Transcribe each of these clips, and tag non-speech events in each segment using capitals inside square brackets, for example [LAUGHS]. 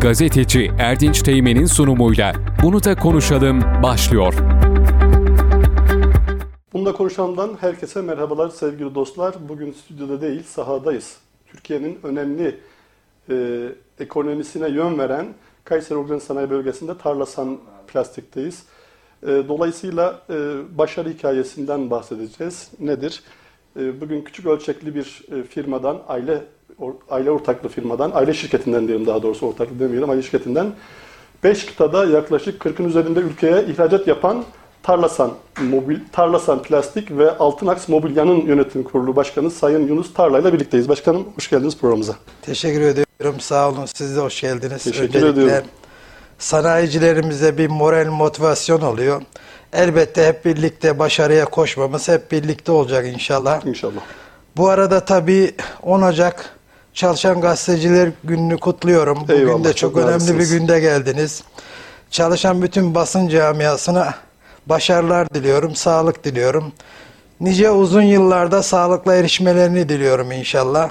Gazeteci Erdinç Teğmen'in sunumuyla Bunu da konuşalım başlıyor. Bunda konuşandan herkese merhabalar sevgili dostlar. Bugün stüdyoda değil sahadayız. Türkiye'nin önemli e, ekonomisine yön veren Kayseri Organik Sanayi Bölgesi'nde Tarlasan Plastik'teyiz. E, dolayısıyla e, başarı hikayesinden bahsedeceğiz. Nedir? E, bugün küçük ölçekli bir e, firmadan, aile or, aile ortaklı firmadan, aile şirketinden diyelim daha doğrusu ortaklı demeyelim, aile şirketinden 5 kıtada yaklaşık 40'ın üzerinde ülkeye ihracat yapan Tarlasan Mobil, Tarlasan Plastik ve Altınaks Mobilya'nın yönetim kurulu başkanı Sayın Yunus Tarla ile birlikteyiz. Başkanım hoş geldiniz programımıza. Teşekkür ediyorum. Sağ olun. Siz de hoş geldiniz. Teşekkür Öncelikle ediyorum. sanayicilerimize bir moral motivasyon oluyor. Elbette hep birlikte başarıya koşmamız hep birlikte olacak inşallah. İnşallah. Bu arada tabii 10 Ocak Çalışan Gazeteciler Günü'nü kutluyorum. Bugün Eyvallah, de çok çok önemli bir günde geldiniz. Çalışan bütün basın camiasına başarılar diliyorum, sağlık diliyorum. Nice uzun yıllarda sağlıkla erişmelerini diliyorum inşallah.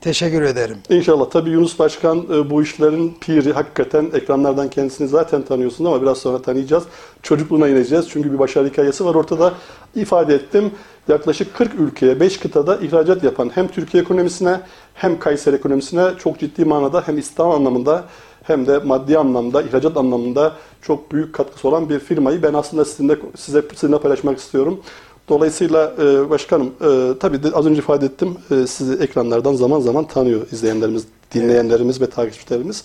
Teşekkür ederim. İnşallah. Tabii Yunus Başkan e, bu işlerin piri. Hakikaten ekranlardan kendisini zaten tanıyorsunuz ama biraz sonra tanıyacağız. Çocukluğuna ineceğiz. Çünkü bir başarı hikayesi var ortada. İfade ettim. Yaklaşık 40 ülkeye 5 kıtada ihracat yapan hem Türkiye ekonomisine hem Kayseri ekonomisine çok ciddi manada hem istihdam anlamında hem de maddi anlamda, ihracat anlamında çok büyük katkısı olan bir firmayı ben aslında sizinle, size, sizinle paylaşmak istiyorum. Dolayısıyla e, başkanım e, tabii de az önce ifade ettim e, sizi ekranlardan zaman zaman tanıyor izleyenlerimiz, dinleyenlerimiz ve takipçilerimiz.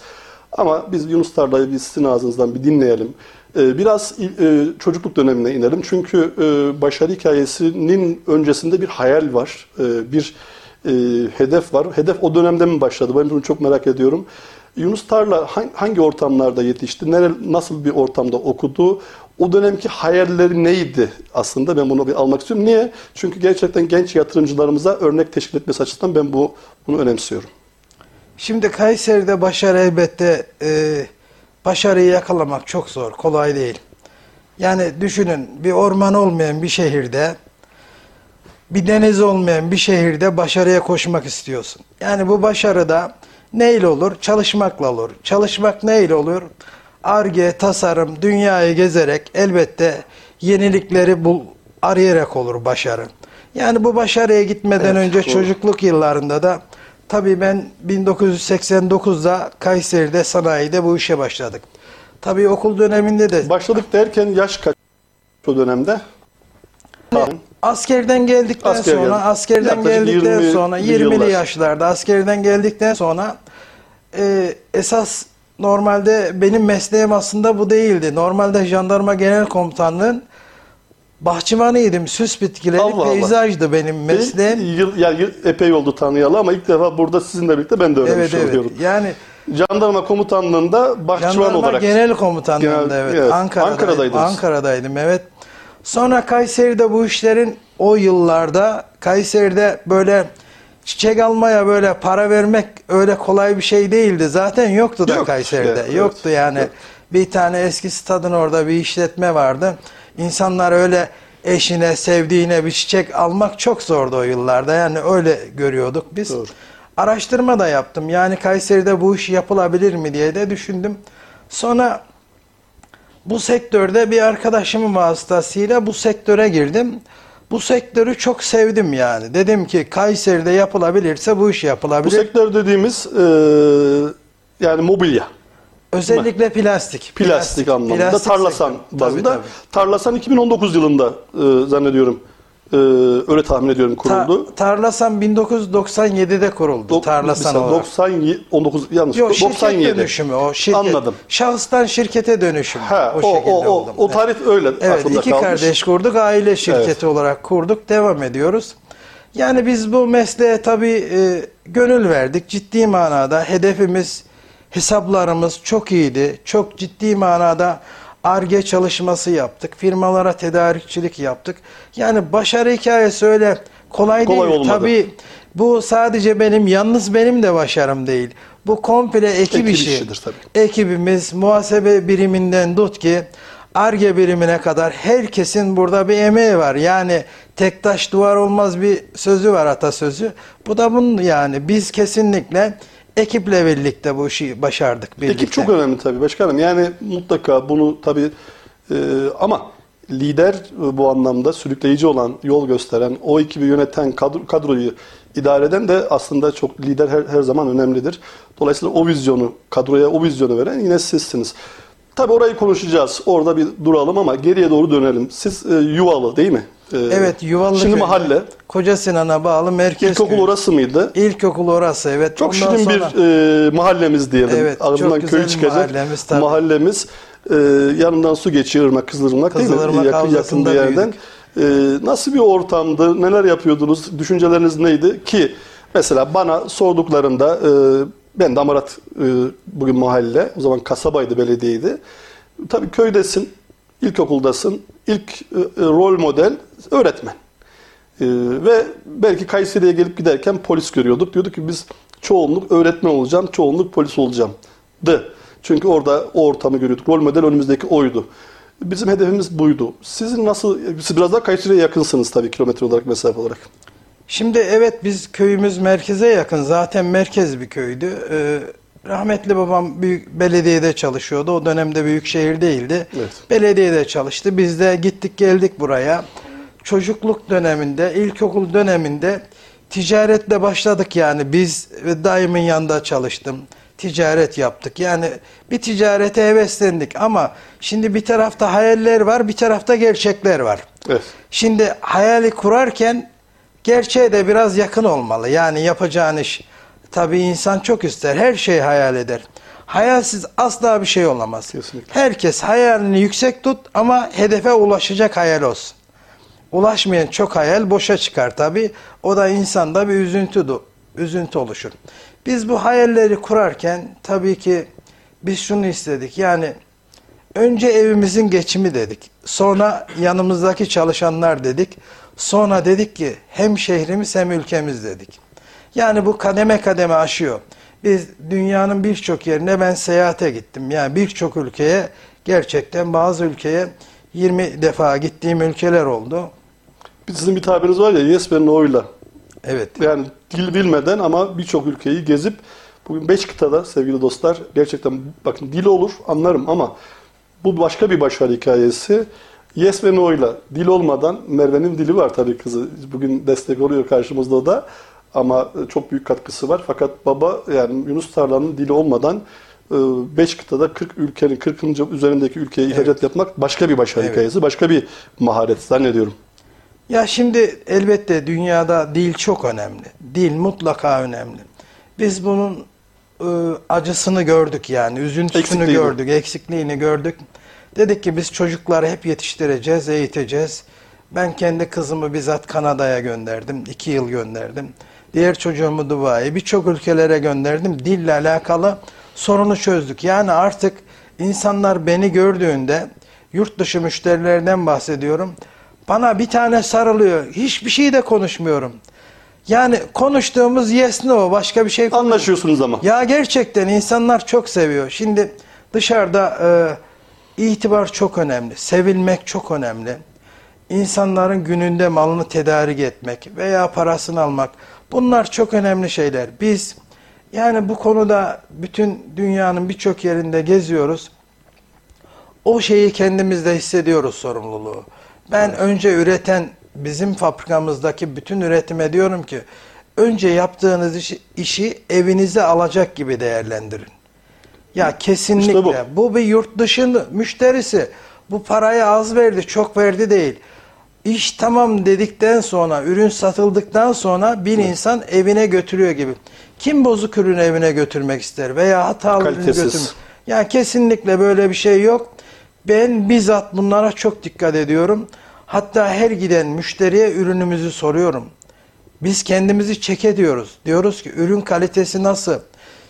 Ama biz Yunus Tarla'yı bir sizin ağzınızdan bir dinleyelim. E, biraz e, çocukluk dönemine inelim. Çünkü e, başarı hikayesinin öncesinde bir hayal var. E, bir e, hedef var. Hedef o dönemde mi başladı? Ben bunu çok merak ediyorum. Yunus Tarla han- hangi ortamlarda yetişti? Nere, nasıl bir ortamda okudu? O dönemki hayalleri neydi aslında? Ben bunu bir almak istiyorum. Niye? Çünkü gerçekten genç yatırımcılarımıza örnek teşkil etmesi açısından ben bu bunu önemsiyorum. Şimdi Kayseri'de başarı elbette e, başarıyı yakalamak çok zor, kolay değil. Yani düşünün bir orman olmayan bir şehirde, bir deniz olmayan bir şehirde başarıya koşmak istiyorsun. Yani bu başarıda neyle olur? Çalışmakla olur. Çalışmak neyle olur? Arge, tasarım, dünyayı gezerek elbette yenilikleri bul, arayarak olur başarı. Yani bu başarıya gitmeden Evet, önce doğru. çocukluk yıllarında da tabii ben 1989'da Kayseri'de sanayide bu işe başladık. Tabii okul döneminde de Başladık derken yaş kaç o dönemde? Askerden geldikten Asker sonra, geldi. askerden Yaklaşık geldikten 20'li sonra yıllar. 20'li yaşlarda askerden geldikten sonra e, esas normalde benim mesleğim aslında bu değildi. Normalde jandarma genel komutanlığın bahçıvanıydım. Süs bitkileri, Allah Allah. peyzajdı benim mesleğim. Yıl, yani yıl epey oldu tanıyalı ama ilk defa burada sizinle birlikte ben de öğrenmiş Evet evet. oluyorum. Yani Jandarma komutanlığında bahçıvan Jandarma olarak. Genel Komutanlığı'nda Genel- evet. evet. Ankara'daydım. Ankara'daydım evet. Sonra Kayseri'de bu işlerin o yıllarda Kayseri'de böyle çiçek almaya böyle para vermek öyle kolay bir şey değildi. Zaten yoktu da Yok, Kayseri'de. evet, yoktu evet, yani. evet. Bir tane eski stadın orada bir işletme vardı. İnsanlar öyle eşine, sevdiğine bir çiçek almak çok zordu o yıllarda. Yani öyle görüyorduk biz. Doğru. Araştırma da yaptım. Yani Kayseri'de bu iş yapılabilir mi diye de düşündüm. Sonra bu sektörde bir arkadaşımın vasıtasıyla bu sektöre girdim. Bu sektörü çok sevdim yani. Dedim ki Kayseri'de yapılabilirse bu iş Bu yapılabilir. sektör dediğimiz e, yani mobilya. Özellikle plastik. Plastik, anlamında. plastik Tarlasan sektörü. bazında. Tabii, tabii. Tarlasan 2019 yılında e, zannediyorum. E, öyle tahmin ediyorum kuruldu. Ta- Tarlasan 1997'de kuruldu. Dok- Tarlasan mesela olarak. 97 19 yanlış. Yok şirket 97. dönüşümü o. Şirket, Anladım. Şahıstan şirkete dönüşüm. Ha, o, o, o, o, o tarih öyle Evet iki kalmış. kardeş kurduk. Aile şirketi Evet. olarak kurduk. Devam ediyoruz. Yani biz bu mesleğe tabii e, gönül verdik. Ciddi manada hedefimiz, hesaplarımız çok iyiydi. Çok ciddi manada ARGE çalışması yaptık. Firmalara tedarikçilik yaptık. Yani başarı hikayesi öyle kolay, Kolay değil. olmadı. Tabii bu sadece benim, yalnız benim de başarım değil. Bu komple ekip, Ekip işi. işidir tabii. Ekibimiz muhasebe biriminden tut ki ARGE birimine kadar herkesin burada bir emeği var. Yani tek taş duvar olmaz bir sözü var atasözü. Bu da bunun yani biz kesinlikle ekiple birlikte bu işi başardık birlikte. Ekip çok önemli tabii başkanım. Yani mutlaka bunu tabii e, ama lider e, bu anlamda sürükleyici olan, yol gösteren, o ekibi yöneten, kadro, kadroyu idare eden de aslında çok lider her, her zaman önemlidir. Dolayısıyla o vizyonu, kadroya o vizyonu veren yine sizsiniz. Tabii orayı konuşacağız. Orada bir duralım ama geriye doğru dönelim. Siz e, Yuvalı değil mi? E, Evet Yuvalı Şimdi mahalle. Koca Sinan'a bağlı merkez İlkokul köyü. orası mıydı? İlkokul orası evet. Çok Ondan şirin sonra- bir e, mahallemiz diyelim. Evet, Ağzından çok güzel köy çıkacak. mahallemiz tabii. Mahallemiz. E, yanından su geçiyor Irmak, Kızılırmak değil mi? Yakın, yakın bir yerden. E, nasıl bir ortamdı? Neler yapıyordunuz? Düşünceleriniz neydi? Ki mesela bana sorduklarında e, ben de Amarat e, bugün mahalle. O zaman kasabaydı, belediyeydi. Tabii köydesin, ilkokuldasın. İlk e, e, rol model öğretmen. Ee, ve belki Kayseri'ye gelip giderken polis görüyorduk. Diyorduk ki biz çoğunluk öğretmen olacağım, çoğunluk polis olacağım. Dı. Çünkü orada o ortamı görüyorduk. Rol model önümüzdeki oydu. Bizim hedefimiz buydu. Sizin nasıl, siz biraz daha Kayseri'ye yakınsınız tabii kilometre olarak, mesafe olarak. Şimdi evet biz köyümüz merkeze yakın. Zaten merkez bir köydü. Ee, rahmetli babam büyük belediyede çalışıyordu. O dönemde büyük şehir değildi. Evet. Belediyede çalıştı. Biz de gittik geldik buraya. Çocukluk döneminde, ilkokul döneminde ticaretle başladık yani. Biz dayımın yanında çalıştım. Ticaret yaptık. Yani bir ticarete heveslendik ama şimdi bir tarafta hayaller var, bir tarafta gerçekler var. Evet. Şimdi hayali kurarken gerçeğe de biraz yakın olmalı. Yani yapacağın iş tabii insan çok ister. Her şeyi hayal eder. Hayalsiz asla bir şey olamaz. Kesinlikle. Herkes hayalini yüksek tut ama hedefe ulaşacak hayal olsun. Ulaşmayan çok hayal boşa çıkar tabii. O da insanda bir üzüntü, üzüntü oluşur. Biz bu hayalleri kurarken tabii ki biz şunu istedik. Yani Önce evimizin geçimi dedik. Sonra yanımızdaki çalışanlar dedik. Sonra dedik ki hem şehrimiz hem ülkemiz dedik. Yani bu kademe kademe aşıyor. Biz dünyanın birçok yerine ben seyahate gittim. Yani birçok ülkeye gerçekten bazı ülkeye 20 defa gittiğim ülkeler oldu. Sizin bir tabiriniz var ya, yes ve no ile. Evet. Yani dil bilmeden ama birçok ülkeyi gezip bugün 5 kıtada sevgili dostlar gerçekten bakın dil olur anlarım ama bu başka bir başarı hikayesi. Yes ve no ile dil olmadan Merve'nin dili var tabii kızı. Bugün destek oluyor karşımızda da ama çok büyük katkısı var. Fakat baba yani Yunus Tarlan'ın dili olmadan 5 kıtada 40 ülkenin 40. üzerindeki ülkeye ihracat yapmak başka bir başarı Evet. hikayesi, başka bir maharet zannediyorum. Ya şimdi elbette dünyada dil çok önemli. Dil mutlaka önemli. Biz bunun e, acısını gördük yani, üzüntüsünü Eksikliğini. gördük, eksikliğini gördük. Dedik ki biz çocukları hep yetiştireceğiz, eğiteceğiz. Ben kendi kızımı bizzat Kanada'ya gönderdim, iki yıl gönderdim. Diğer çocuğumu Dubai'ye, birçok ülkelere gönderdim. Dille alakalı sorunu çözdük. Yani artık insanlar beni gördüğünde, yurt dışı müşterilerden bahsediyorum. Bana bir tane sarılıyor. Hiçbir şey de konuşmuyorum. Yani konuştuğumuz yes no başka bir şey Anlaşıyorsunuz ama. ya gerçekten insanlar çok seviyor. Şimdi dışarıda e, itibar çok önemli. Sevilmek çok önemli. İnsanların gününde malını tedarik etmek veya parasını almak. Bunlar çok önemli şeyler. Biz yani bu konuda bütün dünyanın birçok yerinde geziyoruz. O şeyi kendimizde hissediyoruz sorumluluğu. Ben önce üreten bizim fabrikamızdaki bütün üretime diyorum ki önce yaptığınız işi, işi evinize alacak gibi değerlendirin. Ya kesinlikle İşte bu. bu. bir yurt dışı müşterisi. Bu parayı az verdi, çok verdi değil. İş tamam dedikten sonra, ürün satıldıktan sonra bir insan evine götürüyor gibi. Kim bozuk ürünü evine götürmek ister veya hatalı ürünü götürmek Ya kesinlikle böyle bir şey yok. Ben bizzat bunlara çok dikkat ediyorum. Hatta her giden müşteriye ürünümüzü soruyorum. Biz kendimizi çek ediyoruz. Diyoruz ki ürün kalitesi nasıl?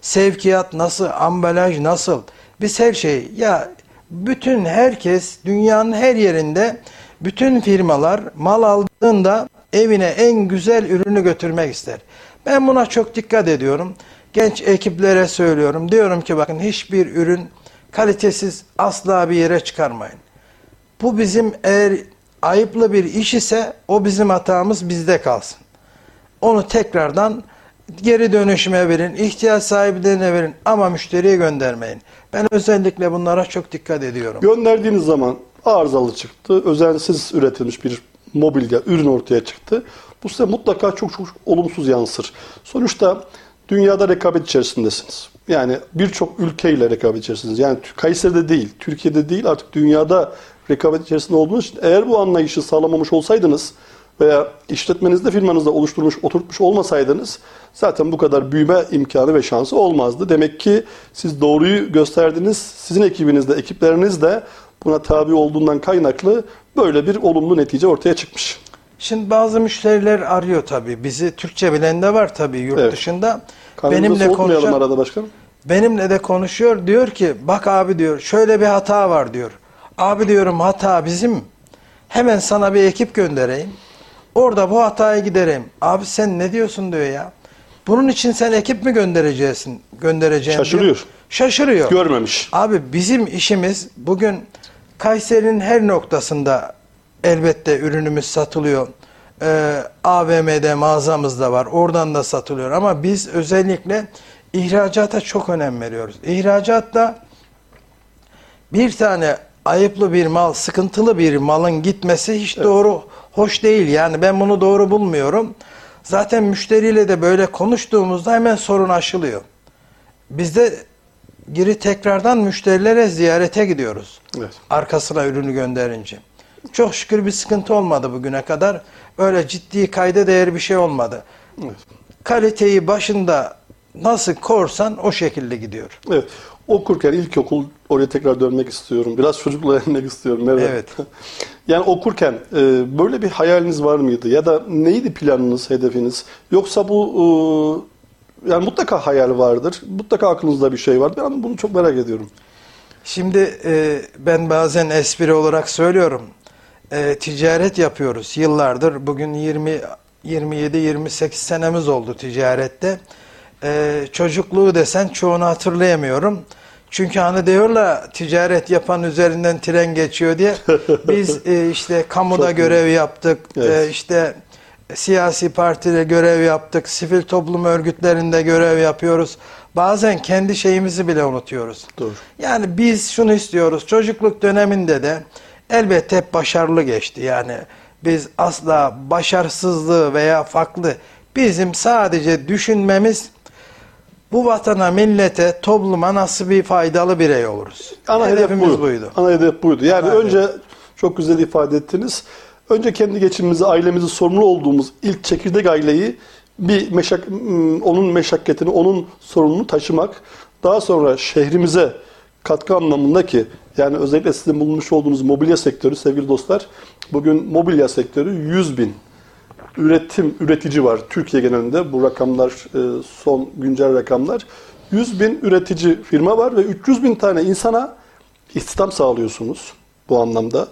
Sevkiyat nasıl? Ambalaj nasıl? Biz her şeyi ya bütün herkes dünyanın her yerinde bütün firmalar mal aldığında evine en güzel ürünü götürmek ister. Ben buna çok dikkat ediyorum. Genç ekiplere söylüyorum. Diyorum ki bakın hiçbir ürün kalitesiz asla bir yere çıkarmayın. Bu bizim eğer ayıplı bir iş ise o bizim hatamız bizde kalsın. Onu tekrardan Geri dönüşüme verin, ihtiyaç sahiplerine verin ama müşteriye göndermeyin. Ben özellikle bunlara çok dikkat ediyorum. Gönderdiğiniz zaman arızalı çıktı, özensiz üretilmiş bir mobilya ürün ortaya çıktı. Bu size mutlaka çok çok olumsuz yansır. Sonuçta dünyada rekabet içerisindesiniz. Yani birçok ülkeyle rekabet içerisindesiniz. Yani Kayseri'de değil, Türkiye'de değil artık dünyada rekabet içerisinde olduğunuz için eğer bu anlayışı sağlamamış olsaydınız veya işletmenizde firmanızda oluşturmuş, oturtmuş olmasaydınız zaten bu kadar büyüme imkanı ve şansı olmazdı. Demek ki siz doğruyu gösterdiniz. Sizin ekibiniz de, ekipleriniz de buna tabi olduğundan kaynaklı böyle bir olumlu netice ortaya çıkmış. Şimdi bazı müşteriler arıyor tabii. Bizi Türkçe bilen de var tabii yurt Evet. dışında. Kanalımızda Benimle soğutmayalım konuşan, arada başkanım. benimle de konuşuyor. Diyor ki bak abi diyor şöyle bir hata var diyor. Abi diyorum hata bizim. Hemen sana bir ekip göndereyim. Orada bu hatayı gidereyim. Abi sen ne diyorsun diyor ya. Bunun için sen ekip mi göndereceksin? Göndereceğim diyor. Şaşırıyor. Şaşırıyor. Görmemiş. Abi bizim işimiz bugün Kayseri'nin her noktasında elbette ürünümüz satılıyor. Ee, AVM'de mağazamızda var. Oradan da satılıyor. Ama biz özellikle ihracata çok önem veriyoruz. İhracatta bir tane ayıplı bir mal, sıkıntılı bir malın gitmesi hiç doğru, hoş değil. Yani ben bunu doğru bulmuyorum. Zaten müşteriyle de böyle konuştuğumuzda hemen sorun aşılıyor. Biz de geri tekrardan müşterilere ziyarete gidiyoruz. Evet. Arkasına ürünü gönderince. Çok şükür bir sıkıntı olmadı bugüne kadar. Öyle ciddi kayda değer bir şey olmadı. Evet. Kaliteyi başında nasıl korsan o şekilde gidiyor. Evet. Okurken ilkokul oraya tekrar dönmek istiyorum. Biraz çocukluğa [LAUGHS] dönmek istiyorum. Evet. Evet. [LAUGHS] yani okurken e, böyle bir hayaliniz var mıydı? Ya da neydi planınız, hedefiniz? Yoksa bu e, yani mutlaka hayal vardır. Mutlaka aklınızda bir şey vardır. Ben bunu çok merak ediyorum. Şimdi e, ben bazen espri olarak söylüyorum. E, ticaret yapıyoruz yıllardır. Bugün 20 27-28 senemiz oldu ticarette. E, çocukluğu desen çoğunu hatırlayamıyorum. Çünkü hani diyorlar ticaret yapan üzerinden tren geçiyor diye. [LAUGHS] Biz e, işte kamuda Çok görev yaptık. Evet. E, işte siyasi partide görev yaptık. Sivil toplum örgütlerinde görev yapıyoruz. Bazen kendi şeyimizi bile unutuyoruz. Doğru. Yani biz şunu istiyoruz. Çocukluk döneminde de elbette hep başarılı geçti. Yani biz asla başarısızlığı veya farklı bizim sadece düşünmemiz bu vatana, millete, topluma nasıl bir faydalı birey oluruz. Ana hedef Hedefimiz buydu. buydu. Ana hedef buydu. Yani Ana önce çok güzel ifade ettiniz. Önce kendi geçimimizi, ailemizi sorumlu olduğumuz ilk çekirdek aileyi bir meşak, m, onun meşakkatini, onun sorumluluğunu taşımak. Daha sonra şehrimize katkı anlamında ki yani özellikle sizin bulunmuş olduğunuz mobilya sektörü sevgili dostlar. Bugün mobilya sektörü 100 bin üretim, üretici var Türkiye genelinde. Bu rakamlar e, son güncel rakamlar. 100 bin üretici firma var ve 300 bin tane insana istihdam sağlıyorsunuz bu anlamda.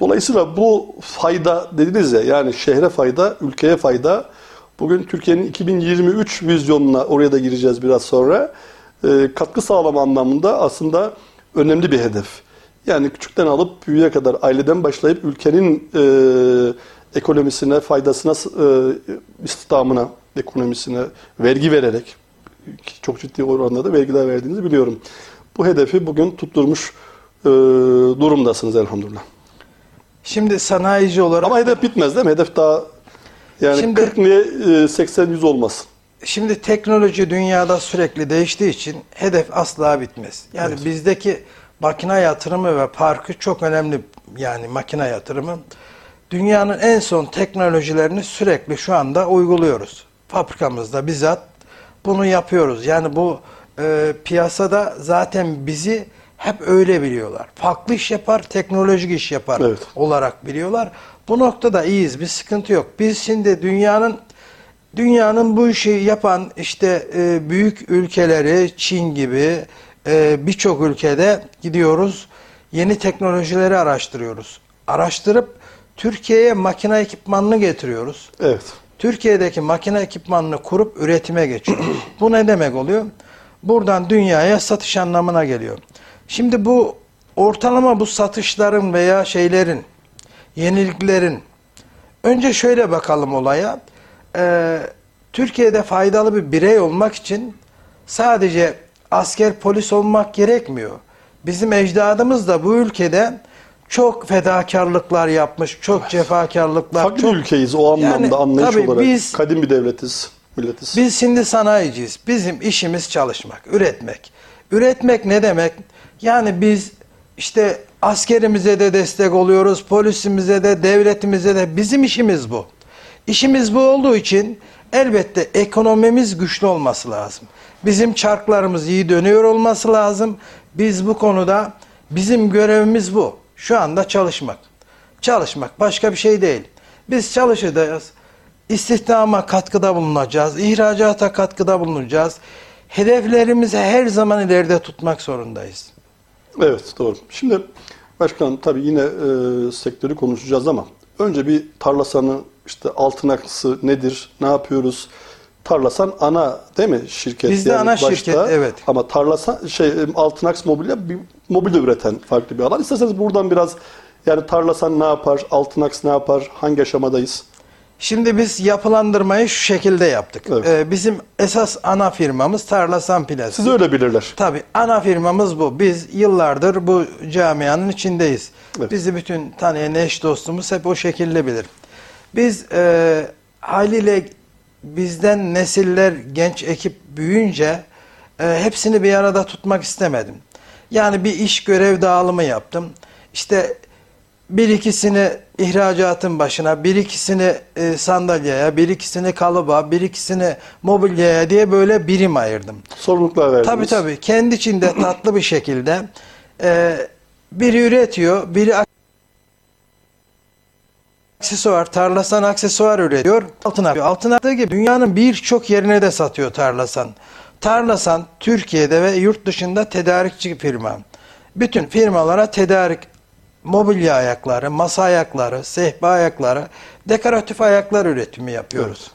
Dolayısıyla bu fayda dediniz ya yani şehre fayda, ülkeye fayda. Bugün Türkiye'nin 2023 vizyonuna oraya da gireceğiz biraz sonra. E, katkı sağlama anlamında aslında önemli bir hedef. Yani küçükten alıp büyüğe kadar aileden başlayıp ülkenin e, ekonomisine, faydasına, e, istihdamına, ekonomisine vergi vererek çok ciddi oranda da vergiler verdiğinizi biliyorum. Bu hedefi bugün tutturmuş e, durumdasınız elhamdülillah. Şimdi sanayici olarak Ama hedef bitmez değil mi? Hedef daha yani Şimdi- 40 niye e, 80-100 olmasın? Şimdi teknoloji dünyada sürekli değiştiği için hedef asla bitmez. Yani bizdeki makine yatırımı ve parkı çok önemli. Yani makine yatırımı. Dünyanın en son teknolojilerini sürekli şu anda uyguluyoruz. Fabrikamızda bizzat bunu yapıyoruz. Yani bu e, piyasada zaten bizi hep öyle biliyorlar. Farklı iş yapar, teknolojik iş yapar Evet. olarak biliyorlar. Bu noktada iyiyiz, bir sıkıntı yok. Biz şimdi dünyanın Dünyanın bu işi yapan işte e, büyük ülkeleri Çin gibi e, birçok ülkede gidiyoruz. Yeni teknolojileri araştırıyoruz. Araştırıp Türkiye'ye makine ekipmanını getiriyoruz. Evet. Türkiye'deki makine ekipmanını kurup üretime geçiyoruz. [CLEARS THROAT] bu ne demek oluyor? Buradan dünyaya satış anlamına geliyor. Şimdi bu ortalama bu satışların veya şeylerin, yeniliklerin önce şöyle bakalım olaya. Ee, Türkiye'de faydalı bir birey olmak için sadece asker polis olmak gerekmiyor. Bizim ecdadımız da bu ülkede çok fedakarlıklar yapmış, çok cefakarlıklar. Farklı çok... ülkeyiz o anlamda Yani anlayış olarak. biz- Kadim bir devletiz, milletiz. Biz şimdi sanayiciyiz. Bizim işimiz çalışmak, üretmek. Üretmek ne demek? Yani biz işte askerimize de destek oluyoruz, polisimize de, devletimize de. Bizim işimiz bu. İşimiz bu olduğu için elbette ekonomimiz güçlü olması lazım. Bizim çarklarımız iyi dönüyor olması lazım. Biz bu konuda bizim görevimiz bu. Şu anda çalışmak. Çalışmak başka bir şey değil. Biz çalışacağız. İstihdama katkıda bulunacağız. ihracata katkıda bulunacağız. Hedeflerimizi her zaman ileride tutmak zorundayız. Evet doğru. Şimdi başkanım tabii yine e, sektörü konuşacağız ama önce bir tarlasanı işte altın aksı nedir, ne yapıyoruz? Tarlasan ana değil mi şirket? Bizde ana şirket, evet. Ama Tarlasan şey e, altın aks mobilya bir mobilya üreten farklı bir alan. İsterseniz buradan biraz yani Tarlasan ne yapar, altın aks ne yapar, hangi aşamadayız? Şimdi biz yapılandırmayı şu şekilde yaptık. Evet. Ee, bizim esas ana firmamız Tarlasan Plastik. Siz öyle bilirler. Tabii ana firmamız bu. Biz yıllardır bu camianın içindeyiz. Evet. Bizi bütün tanıyan eş dostumuz hep o şekilde bilir. Biz e, haliyle bizden nesiller genç ekip büyüyünce e, hepsini bir arada tutmak istemedim. Yani bir iş görev dağılımı yaptım. İşte bir ikisini ihracatın başına, bir ikisini e, sandalyeye, bir ikisini kalıba, bir ikisini mobilyaya diye böyle birim ayırdım. Sorumluluklar verdiniz. Tabii tabii. Kendi içinde tatlı bir şekilde e, biri üretiyor, biri aksesuar, tarlasan aksesuar üretiyor. Altın akıyor. Altın aktığı gibi dünyanın birçok yerine de satıyor tarlasan. Tarlasan Türkiye'de ve yurt dışında tedarikçi firma. Bütün firmalara tedarik mobilya ayakları, masa ayakları, sehpa ayakları, dekoratif ayaklar üretimi yapıyoruz.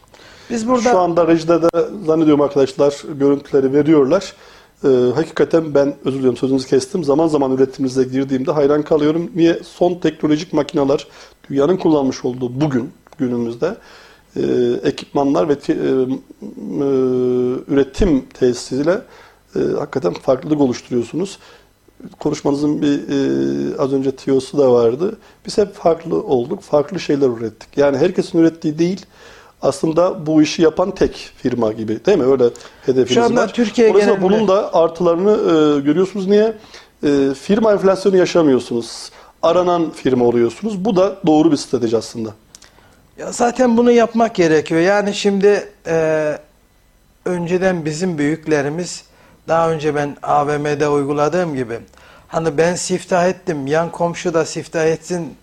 Biz burada Şu anda rejide de zannediyorum arkadaşlar görüntüleri veriyorlar. Ee, hakikaten ben özür diliyorum sözünüzü kestim. Zaman zaman üretimimize girdiğimde hayran kalıyorum. Niye? Son teknolojik makineler dünyanın kullanmış olduğu bugün günümüzde e, ekipmanlar ve e, e, üretim tesisiyle e, hakikaten farklılık oluşturuyorsunuz. Konuşmanızın bir e, az önce tiyosu da vardı. Biz hep farklı olduk, farklı şeyler ürettik. Yani herkesin ürettiği değil, aslında bu işi yapan tek firma gibi değil mi? Öyle hedefiniz Şu anda var. Türkiye Dolayısıyla genelinde- bunun da artılarını e, görüyorsunuz. Niye? E, firma enflasyonu yaşamıyorsunuz. Aranan firma oluyorsunuz. Bu da doğru bir strateji aslında. Ya zaten bunu yapmak gerekiyor. Yani şimdi e, önceden bizim büyüklerimiz daha önce ben AVM'de uyguladığım gibi hani ben siftah ettim yan komşu da siftah etsin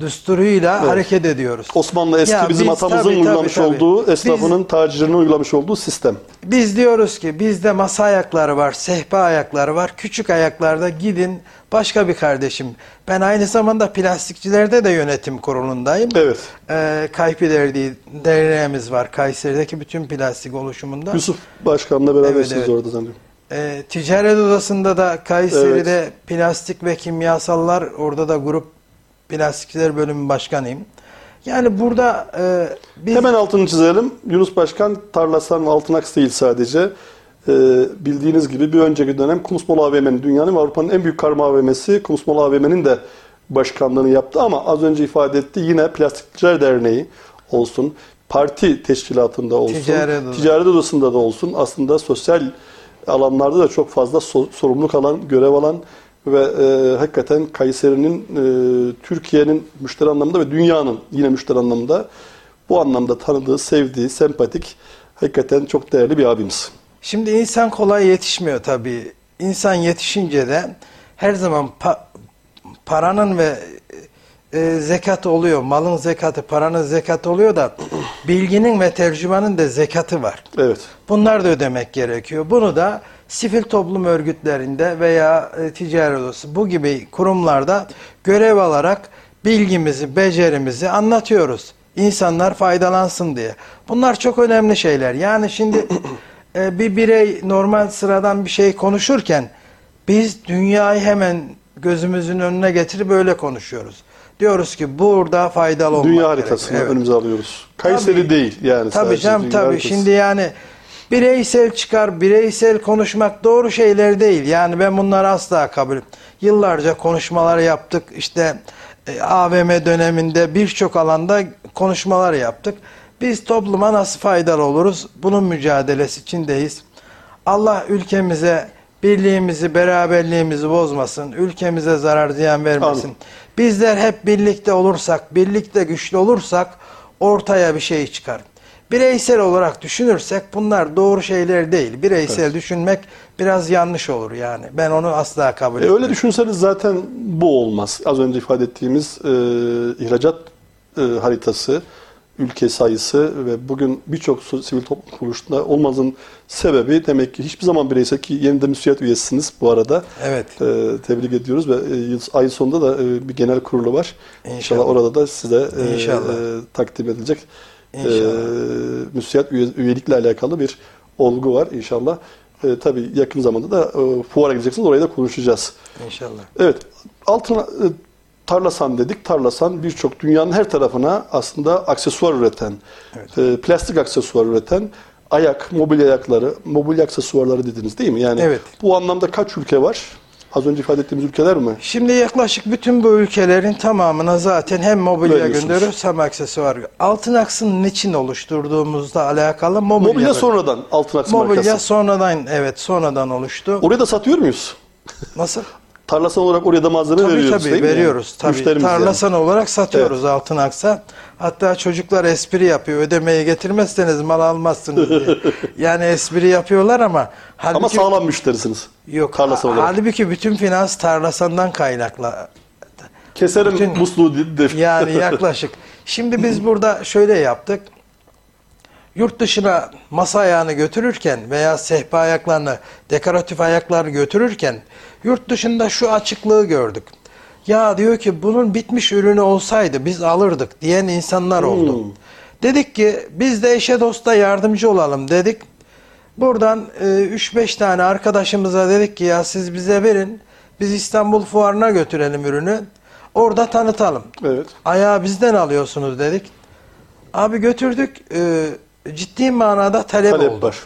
düsturuyla Evet. hareket ediyoruz. Osmanlı eski Ya bizim biz atamızın tabii, uygulamış tabii, tabii. olduğu, Biz- esnafının tacirinin uygulamış olduğu sistem. Biz diyoruz ki bizde masa ayakları var, sehpa ayakları var. Küçük ayaklarda gidin başka bir kardeşim. Ben aynı zamanda plastikçilerde de yönetim kurulundayım. Evet. Ee, Kaypi Derneği, derneğimiz var Kayseri'deki bütün plastik oluşumunda. Yusuf Başkan'la berabersiniz Evet, evet. orada zannediyorum. Ee, ticaret odasında da Kayseri'de plastik ve kimyasallar orada da grup plastikçiler bölümü başkanıyım. Yani burada e, biz Hemen altını çizelim. Yunus Başkan Tarlasan Altınaks değil sadece. Ee, bildiğiniz gibi bir önceki dönem Kumsmol AVM'nin dünyanın ve Avrupa'nın en büyük karma AVM'si Kumsmol AVM'nin de başkanlığını yaptı ama az önce ifade etti yine Plastikçiler Derneği olsun, parti teşkilatında olsun, Ticaret odası. ticaret odasında da olsun aslında sosyal alanlarda da çok fazla so- sorumluluk alan, görev alan ve e, hakikaten Kayseri'nin e, Türkiye'nin müşteri anlamında ve dünyanın yine müşteri anlamında bu anlamda tanıdığı, sevdiği, sempatik hakikaten çok değerli bir abimiz. Şimdi insan kolay yetişmiyor tabii. İnsan yetişince de her zaman pa- paranın ve e, zekat oluyor. Malın zekatı, paranın zekatı oluyor da bilginin ve tercümanın da zekatı var. Evet. Bunlar da ödemek gerekiyor. Bunu da sivil toplum örgütlerinde veya e, ticaret odası bu gibi kurumlarda görev alarak bilgimizi, becerimizi anlatıyoruz. İnsanlar faydalansın diye. Bunlar çok önemli şeyler. Yani şimdi [CLEARS THROAT] e, bir birey normal sıradan bir şey konuşurken biz dünyayı hemen gözümüzün önüne getirip böyle konuşuyoruz. Diyoruz ki burada faydalı olmak Dünya haritasını Evet. önümüze alıyoruz. Kayseri Tabii. değil yani. Tabii canım tabii. haritası. Şimdi yani bireysel çıkar, bireysel konuşmak doğru şeyler değil. Yani ben bunları asla kabul Yıllarca konuşmalar yaptık. İşte e, AVM döneminde birçok alanda konuşmalar yaptık. Biz topluma nasıl faydalı oluruz? Bunun mücadelesi içindeyiz. Allah ülkemize birliğimizi, beraberliğimizi bozmasın. Ülkemize zarar ziyan vermesin. Amin. Bizler hep birlikte olursak, birlikte güçlü olursak ortaya bir şey çıkar. Bireysel olarak düşünürsek bunlar doğru şeyler değil. Bireysel düşünmek biraz yanlış olur yani. Ben onu asla kabul E, etmiyorum. öyle düşünseniz zaten bu olmaz. Az önce ifade ettiğimiz e, ihracat e, haritası, ülke sayısı ve bugün birçok sivil toplum kuruluşunda olmazın sebebi demek ki hiçbir zaman bireysel ki yeniden müsiyat üyesisiniz bu arada. Evet. E, tebrik ediyoruz ve e, ay sonunda da e, bir genel kurulu var. İnşallah, İnşallah. orada da size e, İnşallah. e, takdim edilecek e, müsiyat üye- üyelikle alakalı bir olgu var inşallah. E, tabii yakın zamanda da e, fuara gideceksiniz orayı da konuşacağız. İnşallah. Evet, altına e, Tarlasan dedik. Tarlasan birçok dünyanın her tarafına aslında aksesuar üreten, e, plastik aksesuar üreten ayak, mobilya ayakları, mobilya aksesuarları dediniz değil mi? Yani Evet. bu anlamda kaç ülke var? Az önce ifade ettiğimiz ülkeler mi? Şimdi yaklaşık bütün bu ülkelerin tamamına zaten hem mobilya gönderiyoruz hem aksesuar. Altın aksının niçin oluşturduğumuzla alakalı mobilya. Mobilya sonradan altın aksı Mobilya markası. sonradan evet sonradan oluştu. Oraya da satıyor muyuz? Nasıl? [LAUGHS] Tarlasan olarak oraya da malzeme Tabii veriyoruz tabii değil mi? veriyoruz. Tabii. Müşterimize yani. Tarlasan olarak satıyoruz altın aksa. Hatta çocuklar espri yapıyor. Ödemeyi getirmezseniz mal almazsınız diye. [LAUGHS] yani espri yapıyorlar ama Ama halbuki sağlam müşterisiniz. yok. Tarlasan olarak. halbuki bütün finans tarlasandan kaynaklı. Keserim bütün- musluğu de- de- Yani [LAUGHS] yaklaşık. Şimdi biz burada şöyle yaptık. Yurt dışına masa ayağını götürürken veya sehpa ayaklarını, dekoratif ayaklarını götürürken yurt dışında şu açıklığı gördük. Ya diyor ki bunun bitmiş ürünü olsaydı biz alırdık diyen insanlar oldu. Hmm. Dedik ki biz de eşe dosta yardımcı olalım dedik. Buradan e, 3-5 tane arkadaşımıza dedik ki ya siz bize verin. Biz İstanbul Fuarı'na götürelim ürünü. Orada tanıtalım. Evet. Ayağı bizden alıyorsunuz dedik. Abi götürdük. e, ciddi manada talep, Talep oldu. var.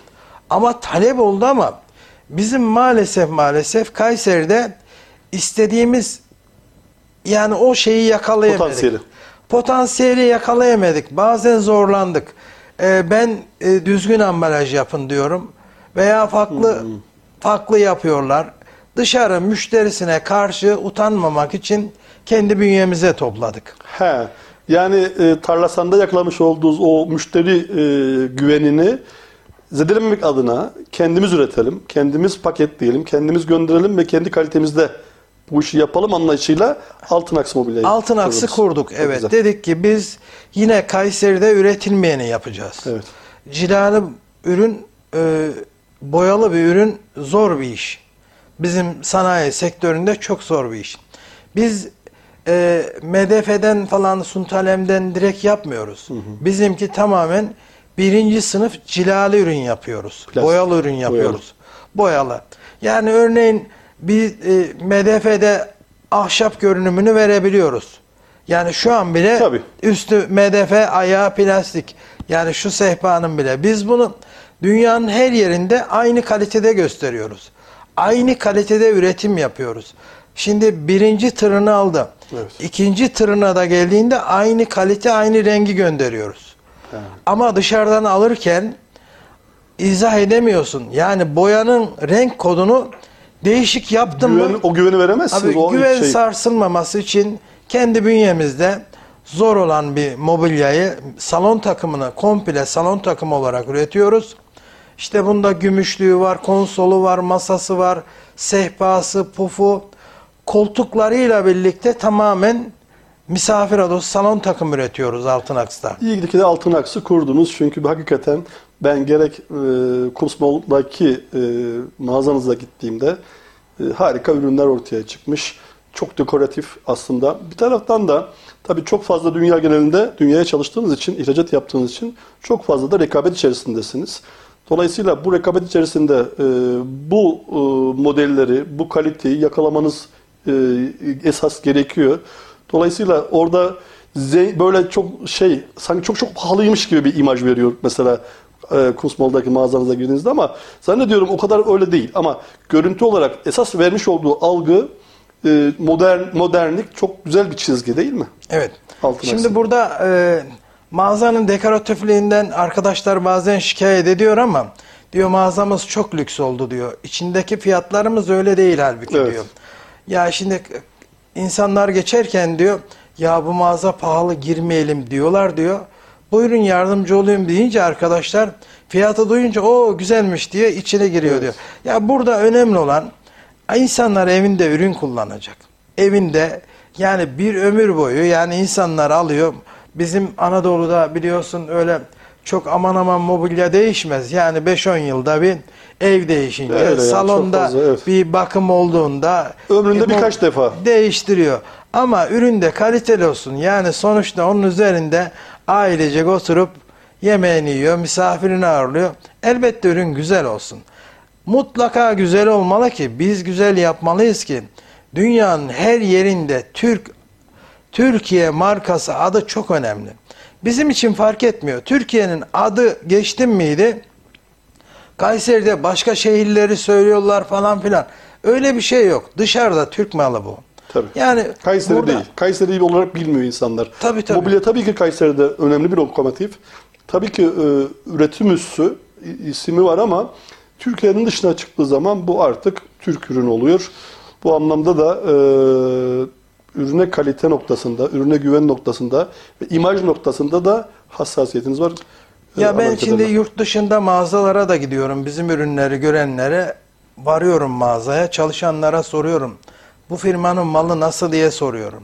Ama talep oldu ama bizim maalesef maalesef Kayseri'de istediğimiz yani o şeyi yakalayamadık. Potansiyeli. Potansiyeli yakalayamadık. Bazen zorlandık. E, ben e, düzgün ambalaj yapın diyorum. Veya farklı Hmm. farklı yapıyorlar. Dışarı müşterisine karşı utanmamak için kendi bünyemize topladık. He. Yani e, Tarlasan'da yakalamış olduğunuz o müşteri e, güvenini zedelememek adına kendimiz üretelim, kendimiz paketleyelim, kendimiz gönderelim ve kendi kalitemizde bu işi yapalım anlayışıyla Altın Aks Mobilya'yı Altın aksı kurduk. Çok Evet. güzel. Dedik ki biz yine Kayseri'de üretilmeyeni yapacağız. Evet. Cilalı ürün, e, boyalı bir ürün zor bir iş. Bizim sanayi sektöründe çok zor bir iş. Biz e, MDF'den falan Suntalem'den direkt yapmıyoruz. Bizimki tamamen birinci sınıf cilalı ürün yapıyoruz. Plastik, Boyalı ürün yapıyoruz. Boyalı. Yani örneğin bir e, MDF'de ahşap görünümünü verebiliyoruz. Yani şu an bile Tabii. üstü MDF, ayağı plastik. Yani şu sehpanın bile. Biz bunu dünyanın her yerinde aynı kalitede gösteriyoruz. Aynı kalitede üretim yapıyoruz. Şimdi birinci tırını aldı. Evet. İkinci tırına da geldiğinde aynı kalite, aynı rengi gönderiyoruz. Ama dışarıdan alırken izah edemiyorsun. Yani boyanın renk kodunu değişik yaptın mı? Güven, o güveni veremezsiniz. Abi o güven şey. sarsılmaması için kendi bünyemizde zor olan bir mobilyayı salon takımını komple salon takımı olarak üretiyoruz. İşte bunda gümüşlüğü var, konsolu var, masası var, sehpası, pufu, koltuklarıyla birlikte tamamen misafir odası salon takım üretiyoruz Altın Aks'ta. İyi ki de altın aksı kurdunuz çünkü hakikaten ben gerek e, Kumsmal'daki e, mağazanıza gittiğimde e, harika ürünler ortaya çıkmış. Çok dekoratif aslında. Bir taraftan da tabii çok fazla dünya genelinde dünyaya çalıştığınız için, ihracat yaptığınız için çok fazla da rekabet içerisindesiniz. Dolayısıyla bu rekabet içerisinde e, bu e, modelleri, bu kaliteyi yakalamanız e, esas gerekiyor. Dolayısıyla orada böyle çok şey sanki çok çok pahalıymış gibi bir imaj veriyor mesela e, Kunstmall'daki mağazanıza girdiğinizde ama zannediyorum o kadar öyle değil. Ama görüntü olarak esas vermiş olduğu algı e, modern modernlik çok güzel bir çizgi değil mi? Evet. Altın Şimdi aksın. burada e, mağazanın dekoratifliğinden arkadaşlar bazen şikayet ediyor ama diyor mağazamız çok lüks oldu diyor. İçindeki fiyatlarımız öyle değil halbuki Evet. diyor. Ya şimdi insanlar geçerken diyor ya bu mağaza pahalı girmeyelim diyorlar diyor. Buyurun yardımcı olayım deyince arkadaşlar fiyatı duyunca o güzelmiş diye içine giriyor Evet. diyor. Ya burada önemli olan insanlar evinde ürün kullanacak. Evinde yani bir ömür boyu yani insanlar alıyor. Bizim Anadolu'da biliyorsun öyle çok aman aman mobilya değişmez. Yani 5-10 yılda bir ev değişince Öyle yani, salonda fazla, evet. bir bakım olduğunda Ömründe e, birkaç defa. değiştiriyor. Ama üründe kaliteli olsun. Yani sonuçta onun üzerinde ailecek oturup yemeğini yiyor, misafirini ağırlıyor. Elbette ürün güzel olsun. Mutlaka güzel olmalı ki biz güzel yapmalıyız ki dünyanın her yerinde Türk Türkiye markası adı çok önemli. Bizim için fark etmiyor. Türkiye'nin adı geçtim miydi? Kayseri'de başka şehirleri söylüyorlar falan filan. Öyle bir şey yok. Dışarıda Türk malı bu. Tabii. Yani Kayseri burada- değil. Kayseri olarak bilmiyor insanlar. Tabii, tabii. Mobilya tabii ki Kayseri'de önemli bir lokomotif. Tabii ki e, üretim üssü ismi var ama Türkiye'nin dışına çıktığı zaman bu artık Türk ürün oluyor. Bu anlamda da e, ürüne kalite noktasında, ürüne güven noktasında ve imaj noktasında da hassasiyetiniz var. E, Ya ben Amerika'da şimdi da. yurt dışında mağazalara da gidiyorum. Bizim ürünleri görenlere varıyorum mağazaya. Çalışanlara soruyorum. Bu firmanın malı nasıl diye soruyorum.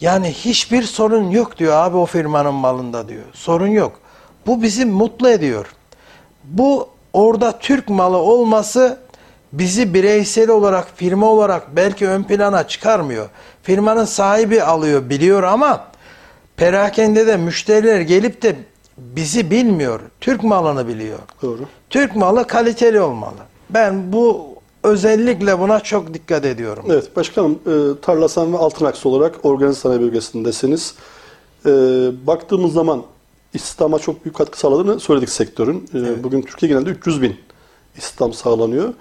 Yani hiçbir sorun yok diyor abi o firmanın malında diyor. Sorun yok. Bu bizi mutlu ediyor. Bu orada Türk malı olması bizi bireysel olarak firma olarak belki ön plana çıkarmıyor. Firmanın sahibi alıyor biliyor ama perakende de müşteriler gelip de bizi bilmiyor. Türk malını biliyor. Doğru. Türk malı kaliteli olmalı. Ben bu özellikle buna çok dikkat ediyorum. Evet başkanım e, Tarlasan ve Altınaksı olarak organize sanayi bölgesindesiniz. E, baktığımız zaman istihdama çok büyük katkı sağladığını söyledik sektörün. E, Bugün Türkiye genelinde 300 bin istihdam sağlanıyor.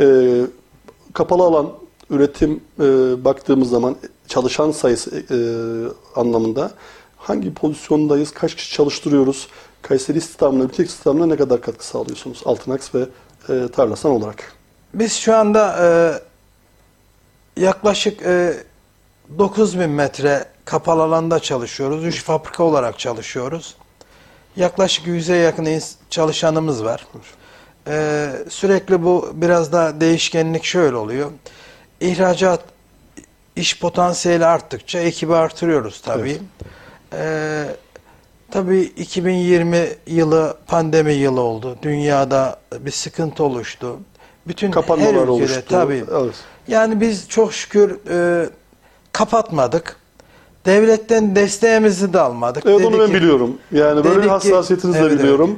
E, kapalı alan üretim e, baktığımız zaman çalışan sayısı e, anlamında hangi pozisyondayız, kaç kişi çalıştırıyoruz, Kayseri istihdamına, ülke istihdamına ne kadar katkı sağlıyorsunuz Altınaks ve e, Tarlasan olarak? Biz şu anda e, yaklaşık e, 9000 metre kapalı alanda çalışıyoruz. 3 fabrika olarak çalışıyoruz. Yaklaşık 100'e yakın çalışanımız var. E, sürekli bu biraz da değişkenlik şöyle oluyor. İhracat iş potansiyeli arttıkça ekibi artırıyoruz tabii. E, tabii 2020 yılı pandemi yılı oldu. Dünyada bir sıkıntı oluştu. Bütün her Kapanmalar ülkede oluştu. tabii. Evet. Yani biz çok şükür e, kapatmadık. Devletten desteğimizi de almadık. Evet Dedi onu ben ki- biliyorum. Yani böyle Dedik bir hassasiyetinizi Evet, de evet.